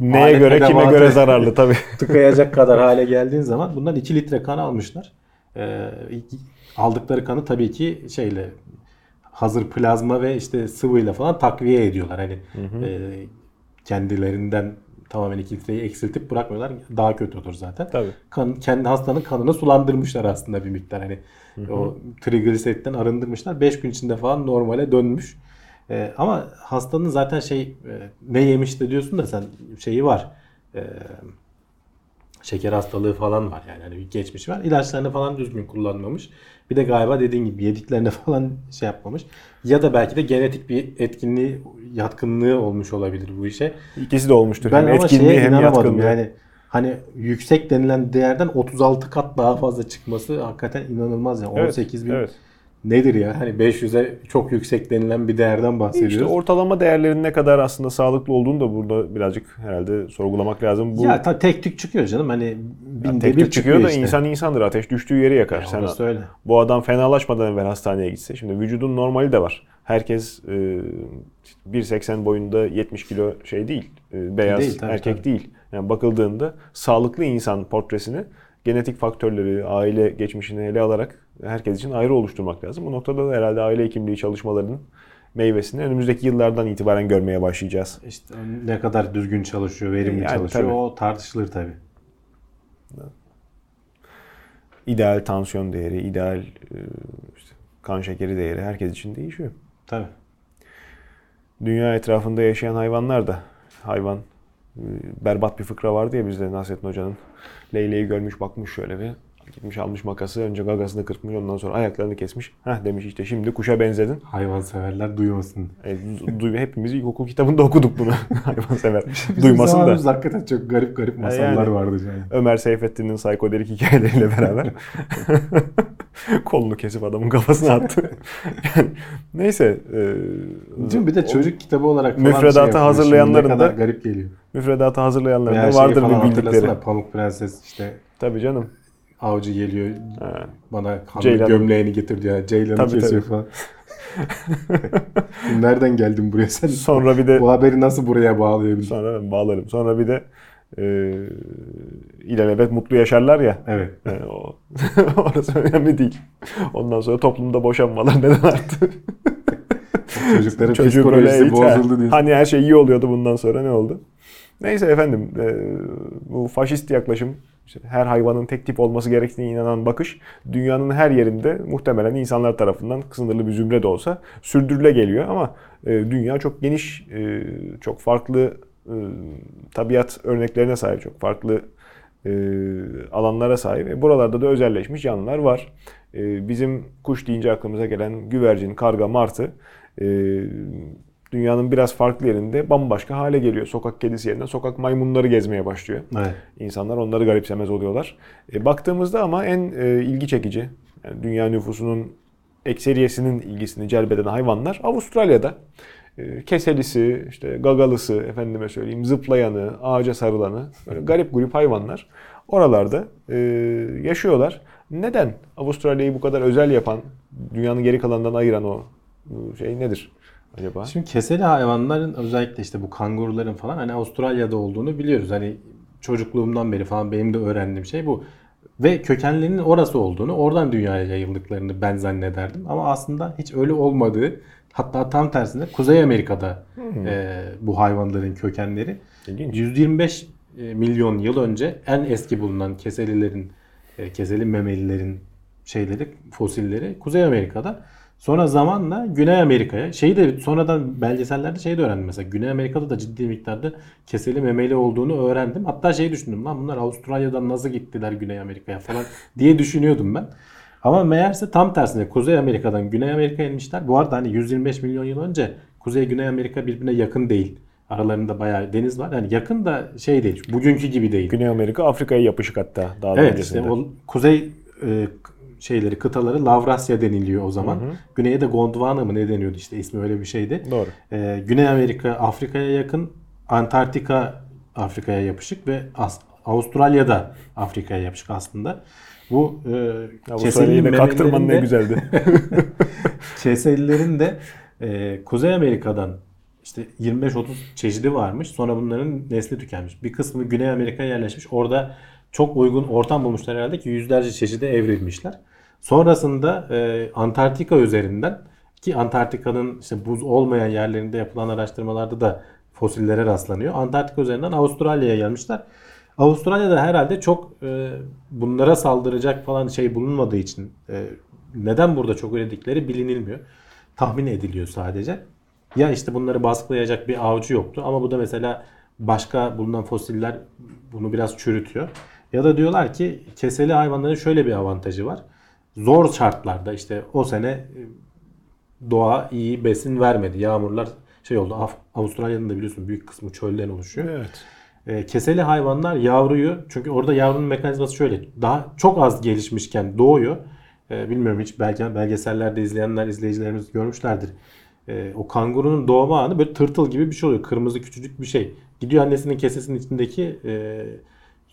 Neye göre kime göre zararlı tabii. [LAUGHS] tıkayacak kadar hale geldiğin zaman bundan 2 litre kan almışlar. Ee, aldıkları kanı tabii ki şeyle hazır plazma ve işte sıvıyla falan takviye ediyorlar. Hani e, kendilerinden tamamen 2 litreyi eksiltip bırakmıyorlar. Daha kötü olur zaten. Tabii. Kan, kendi hastanın kanını sulandırmışlar aslında bir miktar. Hani o trigliseritten arındırmışlar. 5 gün içinde falan normale dönmüş. Ee, ama hastanın zaten şey e, ne yemiş de diyorsun da sen şeyi var. Ee, şeker hastalığı falan var yani hani bir geçmiş var. İlaçlarını falan düzgün kullanmamış. Bir de galiba dediğin gibi yediklerine [LAUGHS] falan şey yapmamış. Ya da belki de genetik bir etkinliği, yatkınlığı olmuş olabilir bu işe. İkisi de olmuştur. Ben hem ama etkinliği şeye hem inanamadım yani. Hani yüksek denilen değerden 36 kat daha fazla çıkması hakikaten inanılmaz yani. Evet, 18 bin evet. Nedir ya? Hani 500'e çok yüksek denilen bir değerden bahsediyoruz. İşte ortalama değerlerin ne kadar aslında sağlıklı olduğunu da burada birazcık herhalde sorgulamak lazım. Bu Ya ta tek tük çıkıyor canım. Hani binde tek bir çıkıyor da işte. insan insandır. Ateş düştüğü yeri yakar. Ya Sen öyle. bu adam fenalaşmadan evvel hastaneye gitse. Şimdi vücudun normali de var. Herkes e, 1.80 boyunda 70 kilo şey değil. e, beyaz Değil, tabii, erkek tabii. değil. Yani bakıldığında sağlıklı insan portresini genetik faktörleri, aile geçmişini ele alarak herkes için ayrı oluşturmak lazım. Bu noktada da herhalde aile hekimliği çalışmalarının meyvesini önümüzdeki yıllardan itibaren görmeye başlayacağız. İşte ne kadar düzgün çalışıyor, verimli Yani çalışıyor tabii. o tartışılır tabii. İdeal tansiyon değeri, ideal e, işte kan şekeri değeri herkes için değişiyor. Tabii. Dünya etrafında yaşayan hayvanlar da hayvan e, berbat bir fıkra vardı ya bizde Nasrettin Hoca'nın. Leyleği görmüş bakmış şöyle bir gitmiş almış makası önce gagasını kırpmış ondan sonra ayaklarını kesmiş. Heh demiş işte şimdi kuşa benzedin. Hayvan severler duymasın. E, du- hepimiz ilkokul kitabında okuduk bunu. [LAUGHS] Hayvan sever. Bizim Duymasın da. hakikaten çok garip garip masallar yani. vardı yani. Ömer Seyfettin'in psikodelik hikayeleriyle beraber [LAUGHS] kolunu kesip adamın kafasına attı. yani, neyse. E, Değil mi? Bir de çocuk kitabı olarak falan Müfredatı şey hazırlayanların da- garip geliyor. müfredatı hazırlayanların da vardır bir bildikleri. Pamuk Prenses işte Tabii canım. Avcı geliyor Ha. bana Ceylan. gömleğini getir diyor. Ceylan'ı Tabii, kesiyor tabii. falan. [LAUGHS] [LAUGHS] Nereden geldin buraya sen? Sonra bir de Bu haberi nasıl buraya bağlayabildin? sonra ben bağlarım. Sonra bir de e, ilelebet mutlu yaşarlar ya. Evet. Yani o, [LAUGHS] orası önemli değil. Ondan sonra toplumda boşanmalar neden arttı? Çocukların böyle psikolojisi bozuldu diyorsun. Hani her şey iyi oluyordu bundan sonra ne oldu? Neyse efendim e, bu faşist yaklaşım işte her hayvanın tek tip olması gerektiğine inanan bakış dünyanın her yerinde muhtemelen insanlar tarafından sınırlı bir zümre de olsa sürdürüle geliyor ama e, dünya çok geniş, e, çok farklı e, tabiat örneklerine sahip, çok farklı e, alanlara sahip. E, buralarda da özelleşmiş canlılar var. E, bizim kuş deyince aklımıza gelen güvercin, karga, martı e, dünyanın biraz farklı yerinde bambaşka hale geliyor. Sokak kedisi yerine sokak maymunları gezmeye başlıyor. Evet. İnsanlar onları garipsemez oluyorlar. E, baktığımızda ama en e, ilgi çekici, yani dünya nüfusunun ekseriyesinin ilgisini celbeden hayvanlar Avustralya'da. E, keselisi, işte gagalısı, efendime söyleyeyim zıplayanı, ağaca sarılanı, böyle garip grup hayvanlar oralarda e, yaşıyorlar. Neden Avustralya'yı bu kadar özel yapan, dünyanın geri kalanından ayıran o şey nedir acaba? Şimdi keseli hayvanların özellikle işte bu kanguruların falan hani Avustralya'da olduğunu biliyoruz. Hani çocukluğumdan beri falan benim de öğrendiğim şey bu. Ve kökenlerinin orası olduğunu, oradan dünyaya yayıldıklarını ben zannederdim. Ama aslında hiç öyle olmadığı, hatta tam tersine Kuzey Amerika'da e, bu hayvanların kökenleri. İlginç. 125 e, milyon yıl önce en eski bulunan keselilerin, e, keseli memelilerin şeyleri, fosilleri Kuzey Amerika'da. Sonra zamanla Güney Amerika'ya, şeyi de sonradan belgesellerde şeyi de öğrendim mesela. Güney Amerika'da da ciddi miktarda keseli memeli olduğunu öğrendim. Hatta şey düşündüm lan bunlar Avustralya'dan nasıl gittiler Güney Amerika'ya falan [LAUGHS] diye düşünüyordum ben. Ama meğerse tam tersine Kuzey Amerika'dan Güney Amerika'ya inmişler. Bu arada hani 125 milyon yıl önce Kuzey Güney Amerika birbirine yakın değil. Aralarında bayağı deniz var. Yani yakın da şey değil. Bugünkü gibi değil. Güney Amerika Afrika'ya yapışık hatta daha da Evet öncesinde. işte o kuzey e, şeyleri kıtaları Lavrasya deniliyor o zaman. Güney'e de Gondwana mı ne deniyordu işte ismi öyle bir şeydi. Doğru. E, Güney Amerika Afrika'ya yakın, Antarktika Afrika'ya yapışık ve As- Avustralya'da Afrika'ya yapışık aslında. Bu e, Avustralya'yı da kaktırman ne güzeldi. [LAUGHS] Keselilerin de e, Kuzey Amerika'dan işte 25-30 çeşidi varmış. Sonra bunların nesli tükenmiş. Bir kısmı Güney Amerika'ya yerleşmiş. Orada çok uygun ortam bulmuşlar herhalde ki yüzlerce çeşide evrilmişler. Sonrasında e, Antarktika üzerinden ki Antarktika'nın işte buz olmayan yerlerinde yapılan araştırmalarda da fosillere rastlanıyor. Antarktika üzerinden Avustralya'ya gelmişler. Avustralya'da herhalde çok e, bunlara saldıracak falan şey bulunmadığı için e, neden burada çok üredikleri bilinilmiyor. Tahmin ediliyor sadece. Ya işte bunları baskılayacak bir avcı yoktu ama bu da mesela başka bulunan fosiller bunu biraz çürütüyor. Ya da diyorlar ki keseli hayvanların şöyle bir avantajı var. Zor şartlarda işte o sene e, doğa iyi besin vermedi. Yağmurlar şey oldu. Af- Avustralya'nın da biliyorsun büyük kısmı çölden oluşuyor. evet. E, keseli hayvanlar yavruyu çünkü orada yavrunun mekanizması şöyle daha çok az gelişmişken doğuyor. E, bilmiyorum hiç belge, belgesellerde izleyenler izleyicilerimiz görmüşlerdir. E, o kangurunun doğma anı böyle tırtıl gibi bir şey oluyor. Kırmızı küçücük bir şey. Gidiyor annesinin kesesinin içindeki e,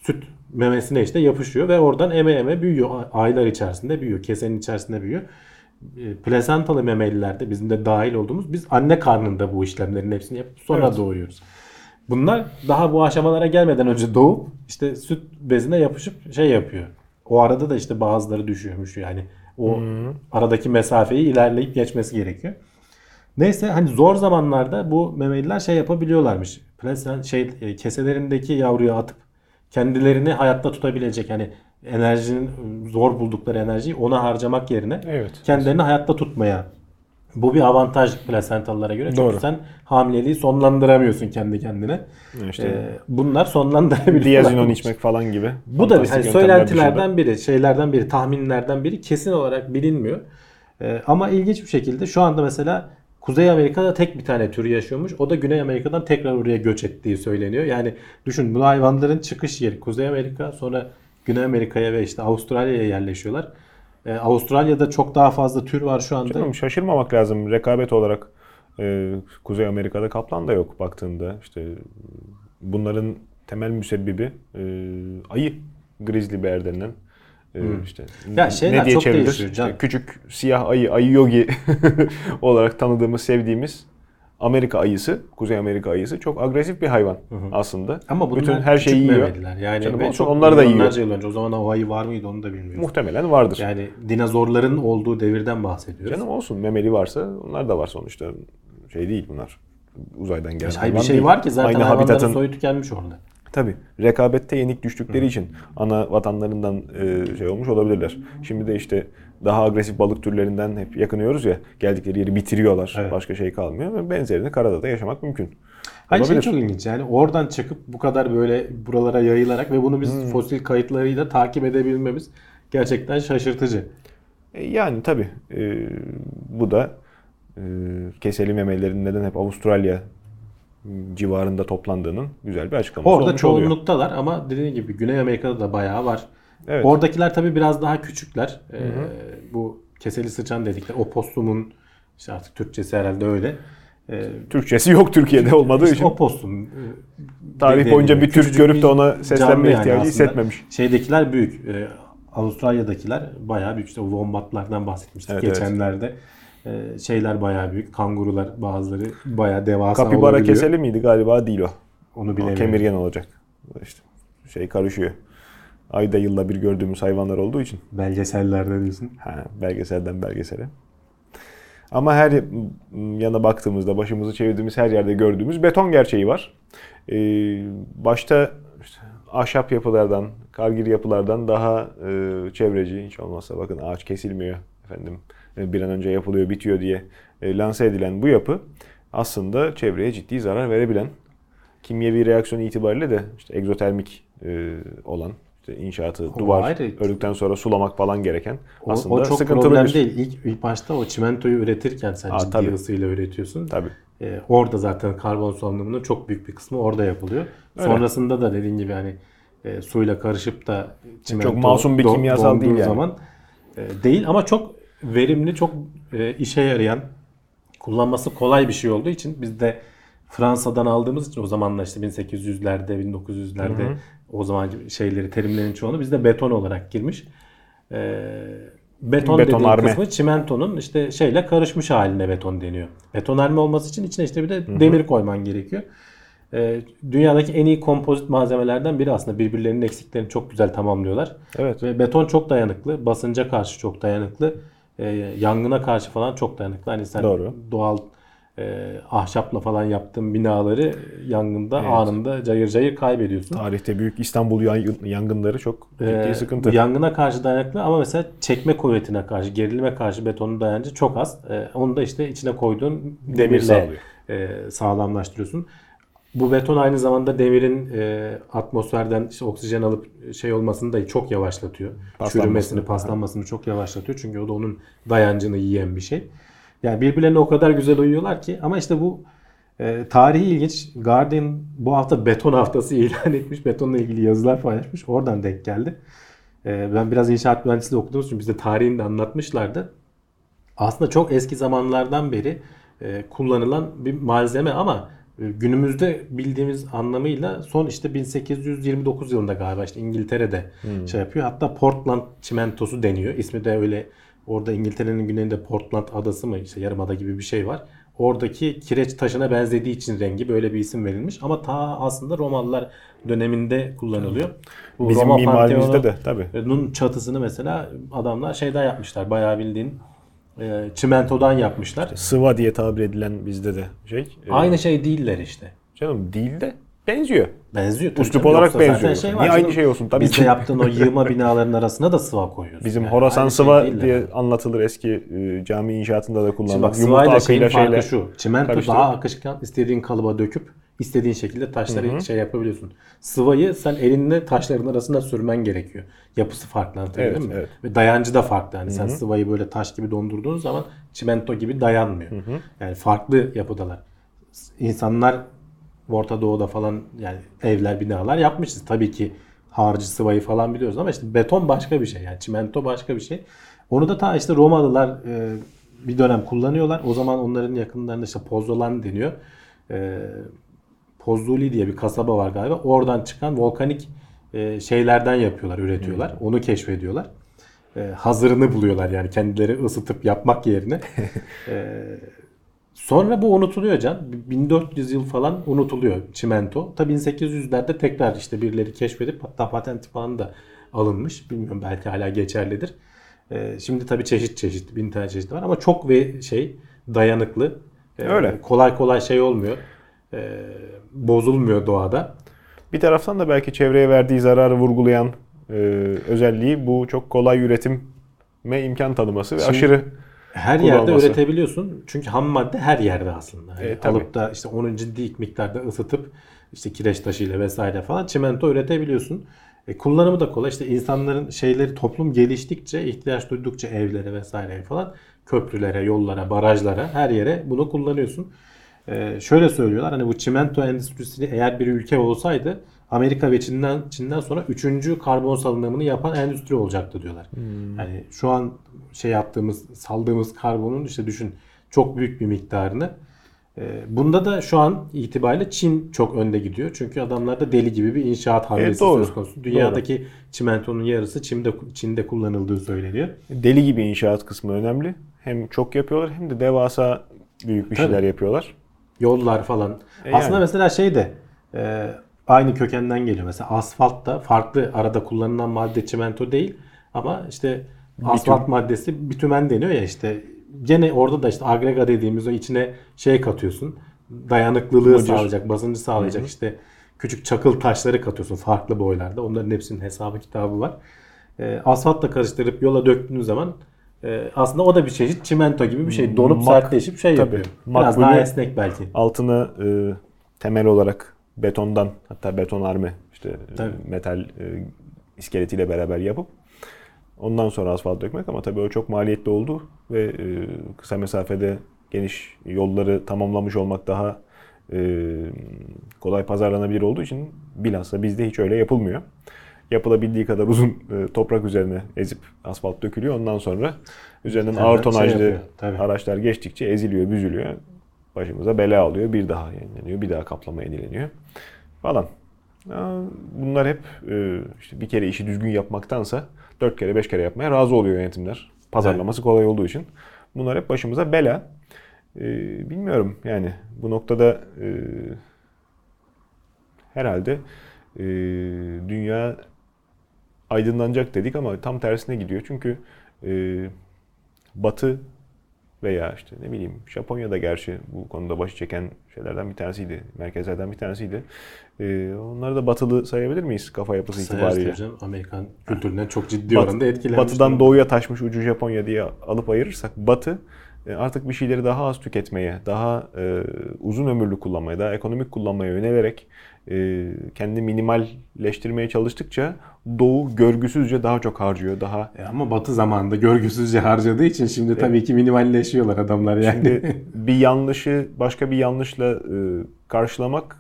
süt memesine işte yapışıyor ve oradan eme eme büyüyor. Aylar içerisinde büyüyor. Kesenin içerisinde büyüyor. E, Plasentalı memelilerde bizim de dahil olduğumuz biz anne karnında bu işlemlerin hepsini yapıp sonra Evet. doğuyoruz. Bunlar daha bu aşamalara gelmeden önce doğup işte süt bezine yapışıp şey yapıyor. O arada da işte bazıları düşüyormuş yani. O aradaki mesafeyi ilerleyip geçmesi gerekiyor. Neyse hani zor zamanlarda bu memeliler şey yapabiliyorlarmış. Plasen şey e, keselerindeki yavruyu atıp kendilerini hayatta tutabilecek hani enerjinin zor buldukları enerjiyi ona harcamak yerine Evet. kendilerini hayatta tutmaya. Bu bir avantaj plasentalılara göre. Doğru. Çünkü sen hamileliği sonlandıramıyorsun kendi kendine. İşte Ee, bunlar sonlandırabiliyorlar. diazinon içmek falan gibi. Bu da bir hani söylentilerden biri, şeylerden biri, tahminlerden biri kesin olarak bilinmiyor. Ee, ama ilginç bir şekilde şu anda mesela Kuzey Amerika'da tek bir tane türü yaşıyormuş. O da Güney Amerika'dan tekrar oraya göç ettiği söyleniyor. Yani düşün bu hayvanların çıkış yeri Kuzey Amerika sonra Güney Amerika'ya ve işte Avustralya'ya yerleşiyorlar. Ee, Avustralya'da çok daha fazla tür var şu anda. Canım şaşırmamak lazım rekabet olarak. e, Kuzey Amerika'da kaplan da yok baktığında. İşte bunların temel müsebbibi e, ayı. Grizzly bear denilen. E, işte Ya şeyler çok değişiyor İşte küçük siyah ayı, ayı yogi [LAUGHS] olarak tanıdığımız, sevdiğimiz Amerika ayısı, Kuzey Amerika ayısı çok agresif bir hayvan aslında. Ama bunlar Bütün her şeyi yiyor. Yani Canım olsun, çok onları da yiyor. yıl önce. O zaman o ayı var mıydı onu da bilmiyoruz. Muhtemelen vardır. Yani dinozorların olduğu devirden bahsediyoruz. Canım olsun memeli varsa onlar da var sonuçta. Şey değil bunlar. Uzaydan gelen Hayır, bir şey değil. var ki zaten Aynı habitatın soyu tükenmiş orada. Tabii. Rekabette yenik düştükleri için ana vatanlarından e, şey olmuş olabilirler. Şimdi de işte daha agresif balık türlerinden hep yakınıyoruz ya. Geldikleri yeri bitiriyorlar. Evet. Başka şey kalmıyor. Benzerini karada da yaşamak mümkün. Hayır şey çok ilginç yani oradan çıkıp bu kadar böyle buralara yayılarak ve bunu biz Hmm. fosil kayıtlarıyla takip edebilmemiz gerçekten şaşırtıcı. E, yani tabii. e, bu da e, keseli memelerin neden hep Avustralya civarında toplandığının güzel bir açıklaması Orada olmuş oluyor. çoğunluktalar ama dediğim gibi Güney Amerika'da da bayağı var. Evet. Oradakiler tabii biraz daha küçükler. Ee, bu keseli sıçan dedikleri opostumun işte artık Türkçesi herhalde öyle. Ee, Türkçesi yok Türkiye'de olmadığı işte için. opostum. e, Tarih boyunca bir Türk görüp de ona seslenme yani ihtiyacı aslında. hissetmemiş. Şeydekiler büyük. Ee, Avustralya'dakiler bayağı büyük. İşte o wombatlardan bahsetmiştik Evet, evet. geçenlerde. Ee, şeyler bayağı büyük. Kangurular bazıları bayağı devasa Kapibara olabiliyor. keseli miydi galiba değil o. Onu O bilemiyorum. kemirgen olacak. İşte şey karışıyor. Ayda yılda bir gördüğümüz hayvanlar olduğu için. Belgesellerde diyorsun. Ha, belgeselden belgesele. Ama her yana baktığımızda başımızı çevirdiğimiz her yerde gördüğümüz beton gerçeği var. Ee, başta işte ahşap yapılardan, kargir yapılardan daha e, çevreci hiç olmazsa bakın ağaç kesilmiyor efendim bir an önce yapılıyor bitiyor diye e, lanse edilen bu yapı aslında çevreye ciddi zarar verebilen kimyevi reaksiyon itibariyle de işte egzotermik e, olan işte inşaatı, O duvar ayrı. ördükten sonra sulamak falan gereken O, aslında o çok sıkıntılı problem bir değil. İlk, ilk başta o çimentoyu üretirken sen Aa, ciddi tabii. ısıyla üretiyorsun. Tabii. Ee, orada zaten karbon salınımının çok büyük bir kısmı orada yapılıyor. Öyle. Sonrasında da dediğin gibi hani e, suyla karışıp da çimento Çok masum bir kimyasal değil yani. zaman e, değil ama çok verimli, çok e, işe yarayan, kullanması kolay bir şey olduğu için biz de Fransa'dan aldığımız için o zamanlar işte 1800'lerde, 1900'lerde o zaman şeyleri, terimlerin çoğunu bizde beton olarak girmiş. Ee, beton dediğin Betonarme. kısmı çimentonun işte şeyle karışmış haline beton deniyor. Betonarme olması için içine işte bir de demir koyman gerekiyor. Ee, dünyadaki en iyi kompozit malzemelerden biri aslında birbirlerinin eksiklerini çok güzel tamamlıyorlar. Evet. Ve beton çok dayanıklı, basınca karşı çok dayanıklı, e, yangına karşı falan çok dayanıklı. Hani sen Doğru. doğal e, ahşapla falan yaptığın binaları yangında Evet. anında cayır cayır kaybediyorsun. Tarihte büyük İstanbul yangın- yangınları çok ciddi Ee, sıkıntı. yangına karşı dayanıklı ama mesela çekme kuvvetine karşı, gerilime karşı betonun dayancı çok az. Ee, onu da işte içine koyduğun demirle sağlıyor. e, sağlamlaştırıyorsun. Bu beton aynı zamanda demirin e, atmosferden işte oksijen alıp şey olmasını da çok yavaşlatıyor. Paslanmasını. Çürümesini, paslanmasını çok yavaşlatıyor. Çünkü o da onun dayancını yiyen bir şey. Yani birbirlerine o kadar güzel uyuyorlar ki ama işte bu e, tarihi ilginç. Guardian bu hafta beton haftası ilan etmiş. Betonla ilgili yazılar paylaşmış. Oradan denk geldi. E, ben biraz inşaat mühendisliği okuduğumuz için bize tarihini de anlatmışlardı. Aslında çok eski zamanlardan beri e, kullanılan bir malzeme ama günümüzde bildiğimiz anlamıyla son işte 1829 yılında galiba işte İngiltere'de şey yapıyor. Hatta Portland çimentosu deniyor. İsmi de öyle orada İngiltere'nin güneyinde Portland adası mı işte yarımada gibi bir şey var. Oradaki kireç taşına benzediği için rengi böyle bir isim verilmiş. Ama ta aslında Romalılar döneminde kullanılıyor. Bu Bizim Roma mimarimizde de tabii. Nun çatısını mesela adamlar şeyden yapmışlar. Bayağı bildiğin e, çimentodan yapmışlar. Sıva diye tabir edilen bizde de şey. e, Aynı şey değiller işte. Canım değil de benziyor. Benziyor. tabii Üslup canım. olarak Yoksa benziyor. Şey Niye var aynı canım. şey olsun? Tabii Bizde ki. yaptığın o yığma [LAUGHS] binaların arasına da sıva koyuyorsun. Bizim Yani Horasan aynı şey sıva değiller. diye anlatılır eski e, cami inşaatında da Şimdi kullanılan. bak Yumurta sıvayla şeyin farkı şeyle. şu. Çimento karıştırıp- daha akışkan istediğin kalıba döküp istediğin şekilde taşları şey yapabiliyorsun. Sıvayı sen elinle taşların arasına sürmen gerekiyor. Yapısı farklı anlatabildim Evet, mi? evet. Ve dayancı da farklı. Yani sen sıvayı böyle taş gibi dondurduğun zaman çimento gibi dayanmıyor. Yani farklı yapıdalar. İnsanlar Orta Doğu'da falan yani evler, binalar yapmışız. Tabii ki harcı sıvayı falan biliyoruz ama işte beton başka bir şey. Yani çimento başka bir şey. Onu da ta işte Romalılar e, bir dönem kullanıyorlar. O zaman onların yakınlarında işte Pozzolan deniyor. E, Pozzoli diye bir kasaba var galiba. Oradan çıkan volkanik e, şeylerden yapıyorlar, üretiyorlar. Onu keşfediyorlar. E, hazırını buluyorlar yani kendileri ısıtıp yapmak yerine. [LAUGHS] E, Sonra bu unutuluyor Can. 1400 yıl falan unutuluyor çimento. Tabii 1800'lerde tekrar işte birileri keşfedip hatta patenti falan da alınmış. Bilmiyorum belki hala geçerlidir. Şimdi tabii çeşit çeşit bin tane çeşit var ama çok ve şey dayanıklı. Öyle. Kolay kolay şey olmuyor. Ee, bozulmuyor doğada. Bir taraftan da belki çevreye verdiği zararı vurgulayan e, özelliği bu çok kolay üretime imkan tanıması ve Şimdi- aşırı Her yerde üretebiliyorsun. Çünkü ham madde her yerde aslında. Hani E, tabii. alıp da işte onu ciddi miktarda ısıtıp işte kireç taşıyla vesaire falan çimento üretebiliyorsun. E, kullanımı da kolay. İşte insanların şeyleri toplum geliştikçe, ihtiyaç duydukça evlere vesaire falan köprülere, yollara, barajlara her yere bunu kullanıyorsun. E, şöyle söylüyorlar hani bu çimento endüstrisi eğer bir ülke olsaydı Amerika ve Çin'den Çin'den sonra üçüncü karbon salınımını yapan endüstri olacaktı diyorlar. Yani şu an şey yaptığımız, saldığımız karbonun işte düşün çok büyük bir miktarını. E, bunda da şu an itibariyle Çin çok önde gidiyor. Çünkü adamlarda deli gibi bir inşaat hamlesi doğru. söz konusu. Dünyadaki çimentonun yarısı Çin'de Çin'de kullanıldığı söyleniyor. Deli gibi inşaat kısmı önemli. Hem çok yapıyorlar hem de devasa büyük bir Tabii. şeyler yapıyorlar. Yollar falan. E Aslında yani. mesela şey de e, aynı kökenden geliyor. Mesela asfalt da farklı arada kullanılan madde çimento değil ama işte asfalt maddesi bitumen deniyor ya işte gene orada da işte agrega dediğimiz o içine şey katıyorsun. Dayanıklılığı Mıcır. sağlayacak, basıncı sağlayacak işte küçük çakıl taşları katıyorsun farklı boylarda. Onların hepsinin hesabı kitabı var. E, asfaltla karıştırıp yola döktüğün zaman e, aslında o da bir çeşit çimento gibi bir şey. Donup Mak- sertleşip şey tabii. yapıyor. Biraz daha esnek belki. Altına e, temel olarak betondan hatta betonarme işte Tabii. e, metal e, iskeletiyle beraber yapıp ondan sonra asfalt dökmek ama tabii o çok maliyetli oldu ve e, kısa mesafede geniş yolları tamamlamış olmak daha e, kolay pazarlanabilir olduğu için bilhassa bizde hiç öyle yapılmıyor. Yapılabildiği kadar uzun e, toprak üzerine ezip asfalt dökülüyor. Ondan sonra üzerinden Hemen ağır şey tonajlı yapıyor, tabii. araçlar geçtikçe eziliyor, büzülüyor. Başımıza bela alıyor. Bir daha yenileniyor, bir daha kaplama yenileniyor falan. Bunlar hep e, işte bir kere işi düzgün yapmaktansa dört kere beş kere yapmaya razı oluyor yönetimler. Pazarlaması kolay olduğu için. Bunlar hep başımıza bela. E, bilmiyorum yani bu noktada herhalde dünya aydınlanacak dedik ama tam tersine gidiyor. Çünkü e, Batı veya işte ne bileyim Japonya'da gerçi bu konuda başı çeken şeylerden bir tanesiydi. Merkezlerden bir tanesiydi. Ee, onları da batılı sayabilir miyiz kafa yapısı Sayarız itibariyle? canım. Amerikan kültüründen çok ciddi Bat- oranda etkilenmiş. batıdan doğuya taşmış ucu Japonya diye alıp ayırırsak Batı artık bir şeyleri daha az tüketmeye, daha e, uzun ömürlü kullanmaya, daha ekonomik kullanmaya yönelerek e, kendi minimalleştirmeye çalıştıkça Doğu görgüsüzce daha çok harcıyor. Daha E ama Batı zamanında görgüsüzce harcadığı için şimdi tabii ki minimalleşiyorlar adamlar yani. Şimdi [LAUGHS] bir yanlışı başka bir yanlışla e, karşılamak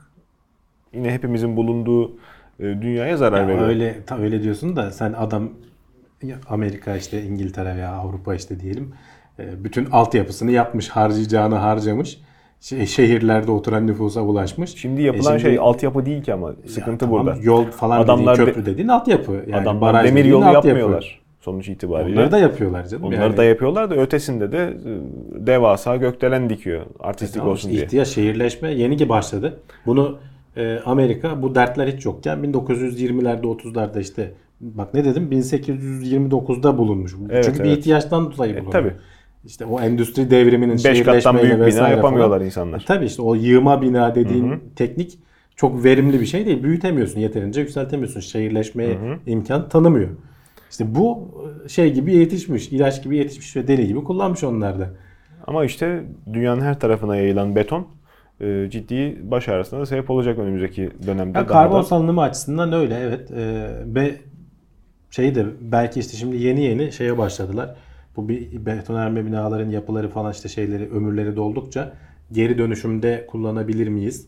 yine hepimizin bulunduğu e, dünyaya zarar Ya veriyor. öyle ta öyle diyorsun da sen adam Amerika işte İngiltere veya Avrupa işte diyelim e, bütün altyapısını yapmış, harcayacağını harcamış. Şey, şehirlerde oturan nüfusa ulaşmış. Şimdi yapılan E şey altyapı değil ki ama sıkıntı tamam, burada. Yol falan Adamlar dediğin de- köprü dediğin altyapı. Yani Adamlar baraj demir yolu altyapı. yapmıyorlar sonuç itibariyle. Onları da yapıyorlar canım. Onları yani. da yapıyorlar da ötesinde de e, devasa gökdelen dikiyor artistik Tamam, olsun diye. ihtiyaç şehirleşme yeni ki başladı. Bunu e, Amerika bu dertler hiç yokken 1920'lerde 30'larda işte bak ne dedim 1829'da bulunmuş. Evet, Çünkü bir evet. ihtiyaçtan dolayı E, bulunuyor. tabii. İşte o endüstri devriminin 5 kattan büyük bina yapamıyorlar falan. insanlar. E, tabii işte o yığma bina dediğin teknik çok verimli bir şey değil. Büyütemiyorsun yeterince yükseltemiyorsun. Şehirleşmeye imkan tanımıyor. İşte bu e, şey gibi yetişmiş, ilaç gibi yetişmiş ve deli gibi kullanmış onlar da. Ama işte dünyanın her tarafına yayılan beton e, ciddi baş ağrısına da sebep olacak önümüzdeki dönemde. Ya karbon da. salınımı açısından öyle evet. Ve şey de belki işte şimdi yeni yeni şeye başladılar. Bu bir betonarme binaların yapıları falan işte şeyleri ömürleri doldukça geri dönüşümde kullanabilir miyiz?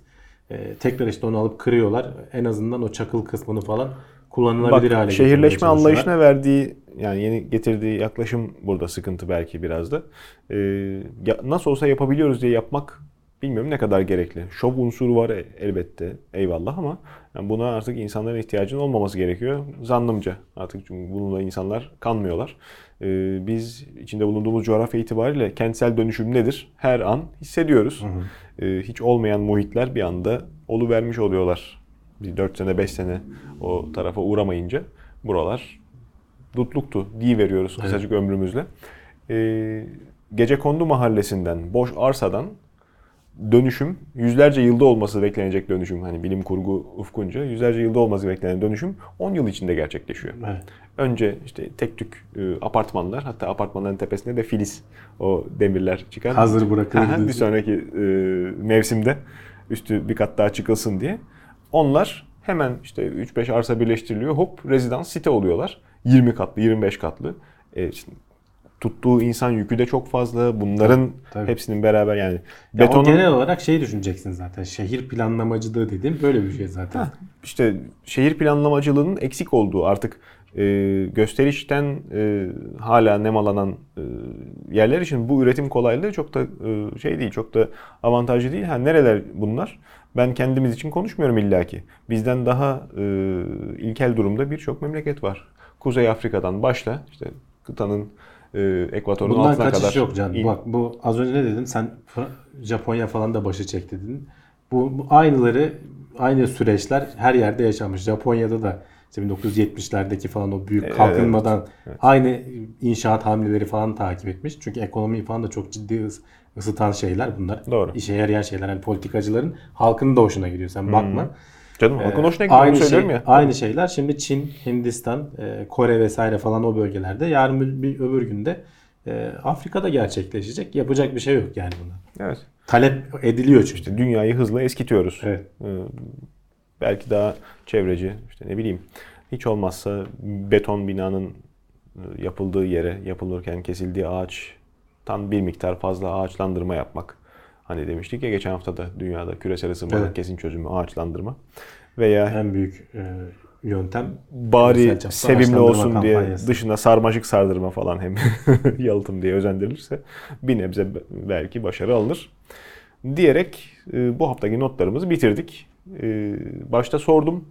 Ee, tekrar işte onu alıp kırıyorlar. En azından o çakıl kısmını falan kullanılabilir Bak hale şehirleşme anlayışına verdiği yani yeni getirdiği yaklaşım burada sıkıntı belki biraz da. Ee, ya- nasıl olsa yapabiliyoruz diye yapmak bilmiyorum ne kadar gerekli. Şov unsuru var e- elbette eyvallah ama yani buna artık insanların ihtiyacının olmaması gerekiyor. Zannımca artık çünkü bununla insanlar kanmıyorlar. Ee, biz içinde bulunduğumuz coğrafya itibariyle kentsel dönüşüm nedir? Her an hissediyoruz. Ee, hiç olmayan muhitler bir anda oluvermiş oluyorlar. Bir 4 sene 5 sene o tarafa uğramayınca buralar dutluktu diye veriyoruz kısacık ömrümüzle. Ee, Gecekondu mahallesinden, boş arsadan dönüşüm, yüzlerce yılda olması beklenecek dönüşüm, hani bilim kurgu ufkunca yüzlerce yılda olması beklenen dönüşüm 10 yıl içinde gerçekleşiyor. Evet. Önce işte tek tük e, apartmanlar, hatta apartmanların tepesinde de filiz o demirler çıkar. Hazır bırakılır bir sonraki e, mevsimde üstü bir kat daha çıkılsın diye. Onlar Hemen işte 3-5 arsa birleştiriliyor. Hop rezidans site oluyorlar. 20 katlı, 25 katlı. E, tuttuğu insan yükü de çok fazla. Bunların Tabii. hepsinin beraber yani Ya o betonun genel olarak şey düşüneceksin zaten. Şehir planlamacılığı dediğim böyle bir şey zaten. işte şehir planlamacılığının eksik olduğu artık e, gösterişten e, hala nemalanan e, yerler için bu üretim kolaylığı çok da e, şey değil, çok da avantajlı değil. Ha nereler bunlar? Ben kendimiz için konuşmuyorum illaki. Bizden daha e, ilkel durumda birçok memleket var. Kuzey Afrika'dan başla işte kıtanın e, ekvatorun Bundan altına kaçış kadar. yok Can. in. Bak bu az önce ne dedin? Sen Japonya falan da başı çekti dedin. Bu, bu aynıları aynı süreçler her yerde yaşanmış. Japonya'da da işte 1970'lerdeki falan o büyük Evet, kalkınmadan aynı inşaat hamleleri falan takip etmiş. Çünkü ekonomiyi falan da çok ciddi ıs- ısıtan şeyler bunlar. Doğru. İşe yarayan şeyler. Yani politikacıların halkının da hoşuna gidiyor. Sen bakma. Canım halkın Ee, hoşuna gidiyor aynı söylüyorum şey, ya. Aynı şeyler şimdi Çin, Hindistan, e, Kore vesaire falan o bölgelerde yarın bir, öbür günde e, Afrika'da gerçekleşecek. Yapacak bir şey yok yani buna. Evet. Talep ediliyor çünkü. İşte dünyayı hızla eskitiyoruz. Evet. Ee, belki daha çevreci, işte ne bileyim, hiç olmazsa beton binanın e, yapıldığı yere, yapılırken kesildiği ağaçtan bir miktar fazla ağaçlandırma yapmak. Hani demiştik ya geçen hafta da dünyada küresel ısınmanın Evet. kesin çözümü ağaçlandırma. Veya En büyük e, yöntem bari sevimli olsun diye kampanyası. dışına sarmaşık sardırma falan hem [LAUGHS] yalıtım diye özendirilirse bir nebze be- belki başarı alınır. Diyerek e, bu haftaki notlarımızı bitirdik. E, Başta sordum.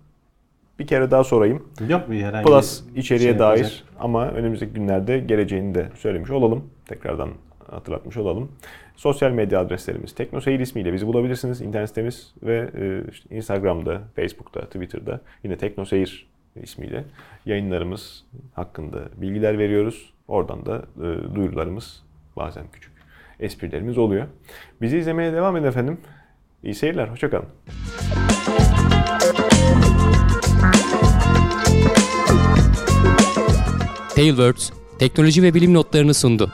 Bir kere daha sorayım. yok mu herhangi Plus bir içeriye şey dair yapacak? ama önümüzdeki günlerde geleceğini de söylemiş olalım. Tekrardan hatırlatmış olalım. Sosyal medya adreslerimiz TeknoSeyir ismiyle bizi bulabilirsiniz. İnternet sitemiz ve e, işte Instagram'da, Facebook'ta, Twitter'da yine TeknoSeyir ismiyle yayınlarımız hakkında bilgiler veriyoruz. Oradan da e, duyurularımız bazen küçük esprilerimiz oluyor. Bizi izlemeye devam edin efendim. İyi seyirler, hoşçakalın. Tailwords teknoloji ve bilim notlarını sundu.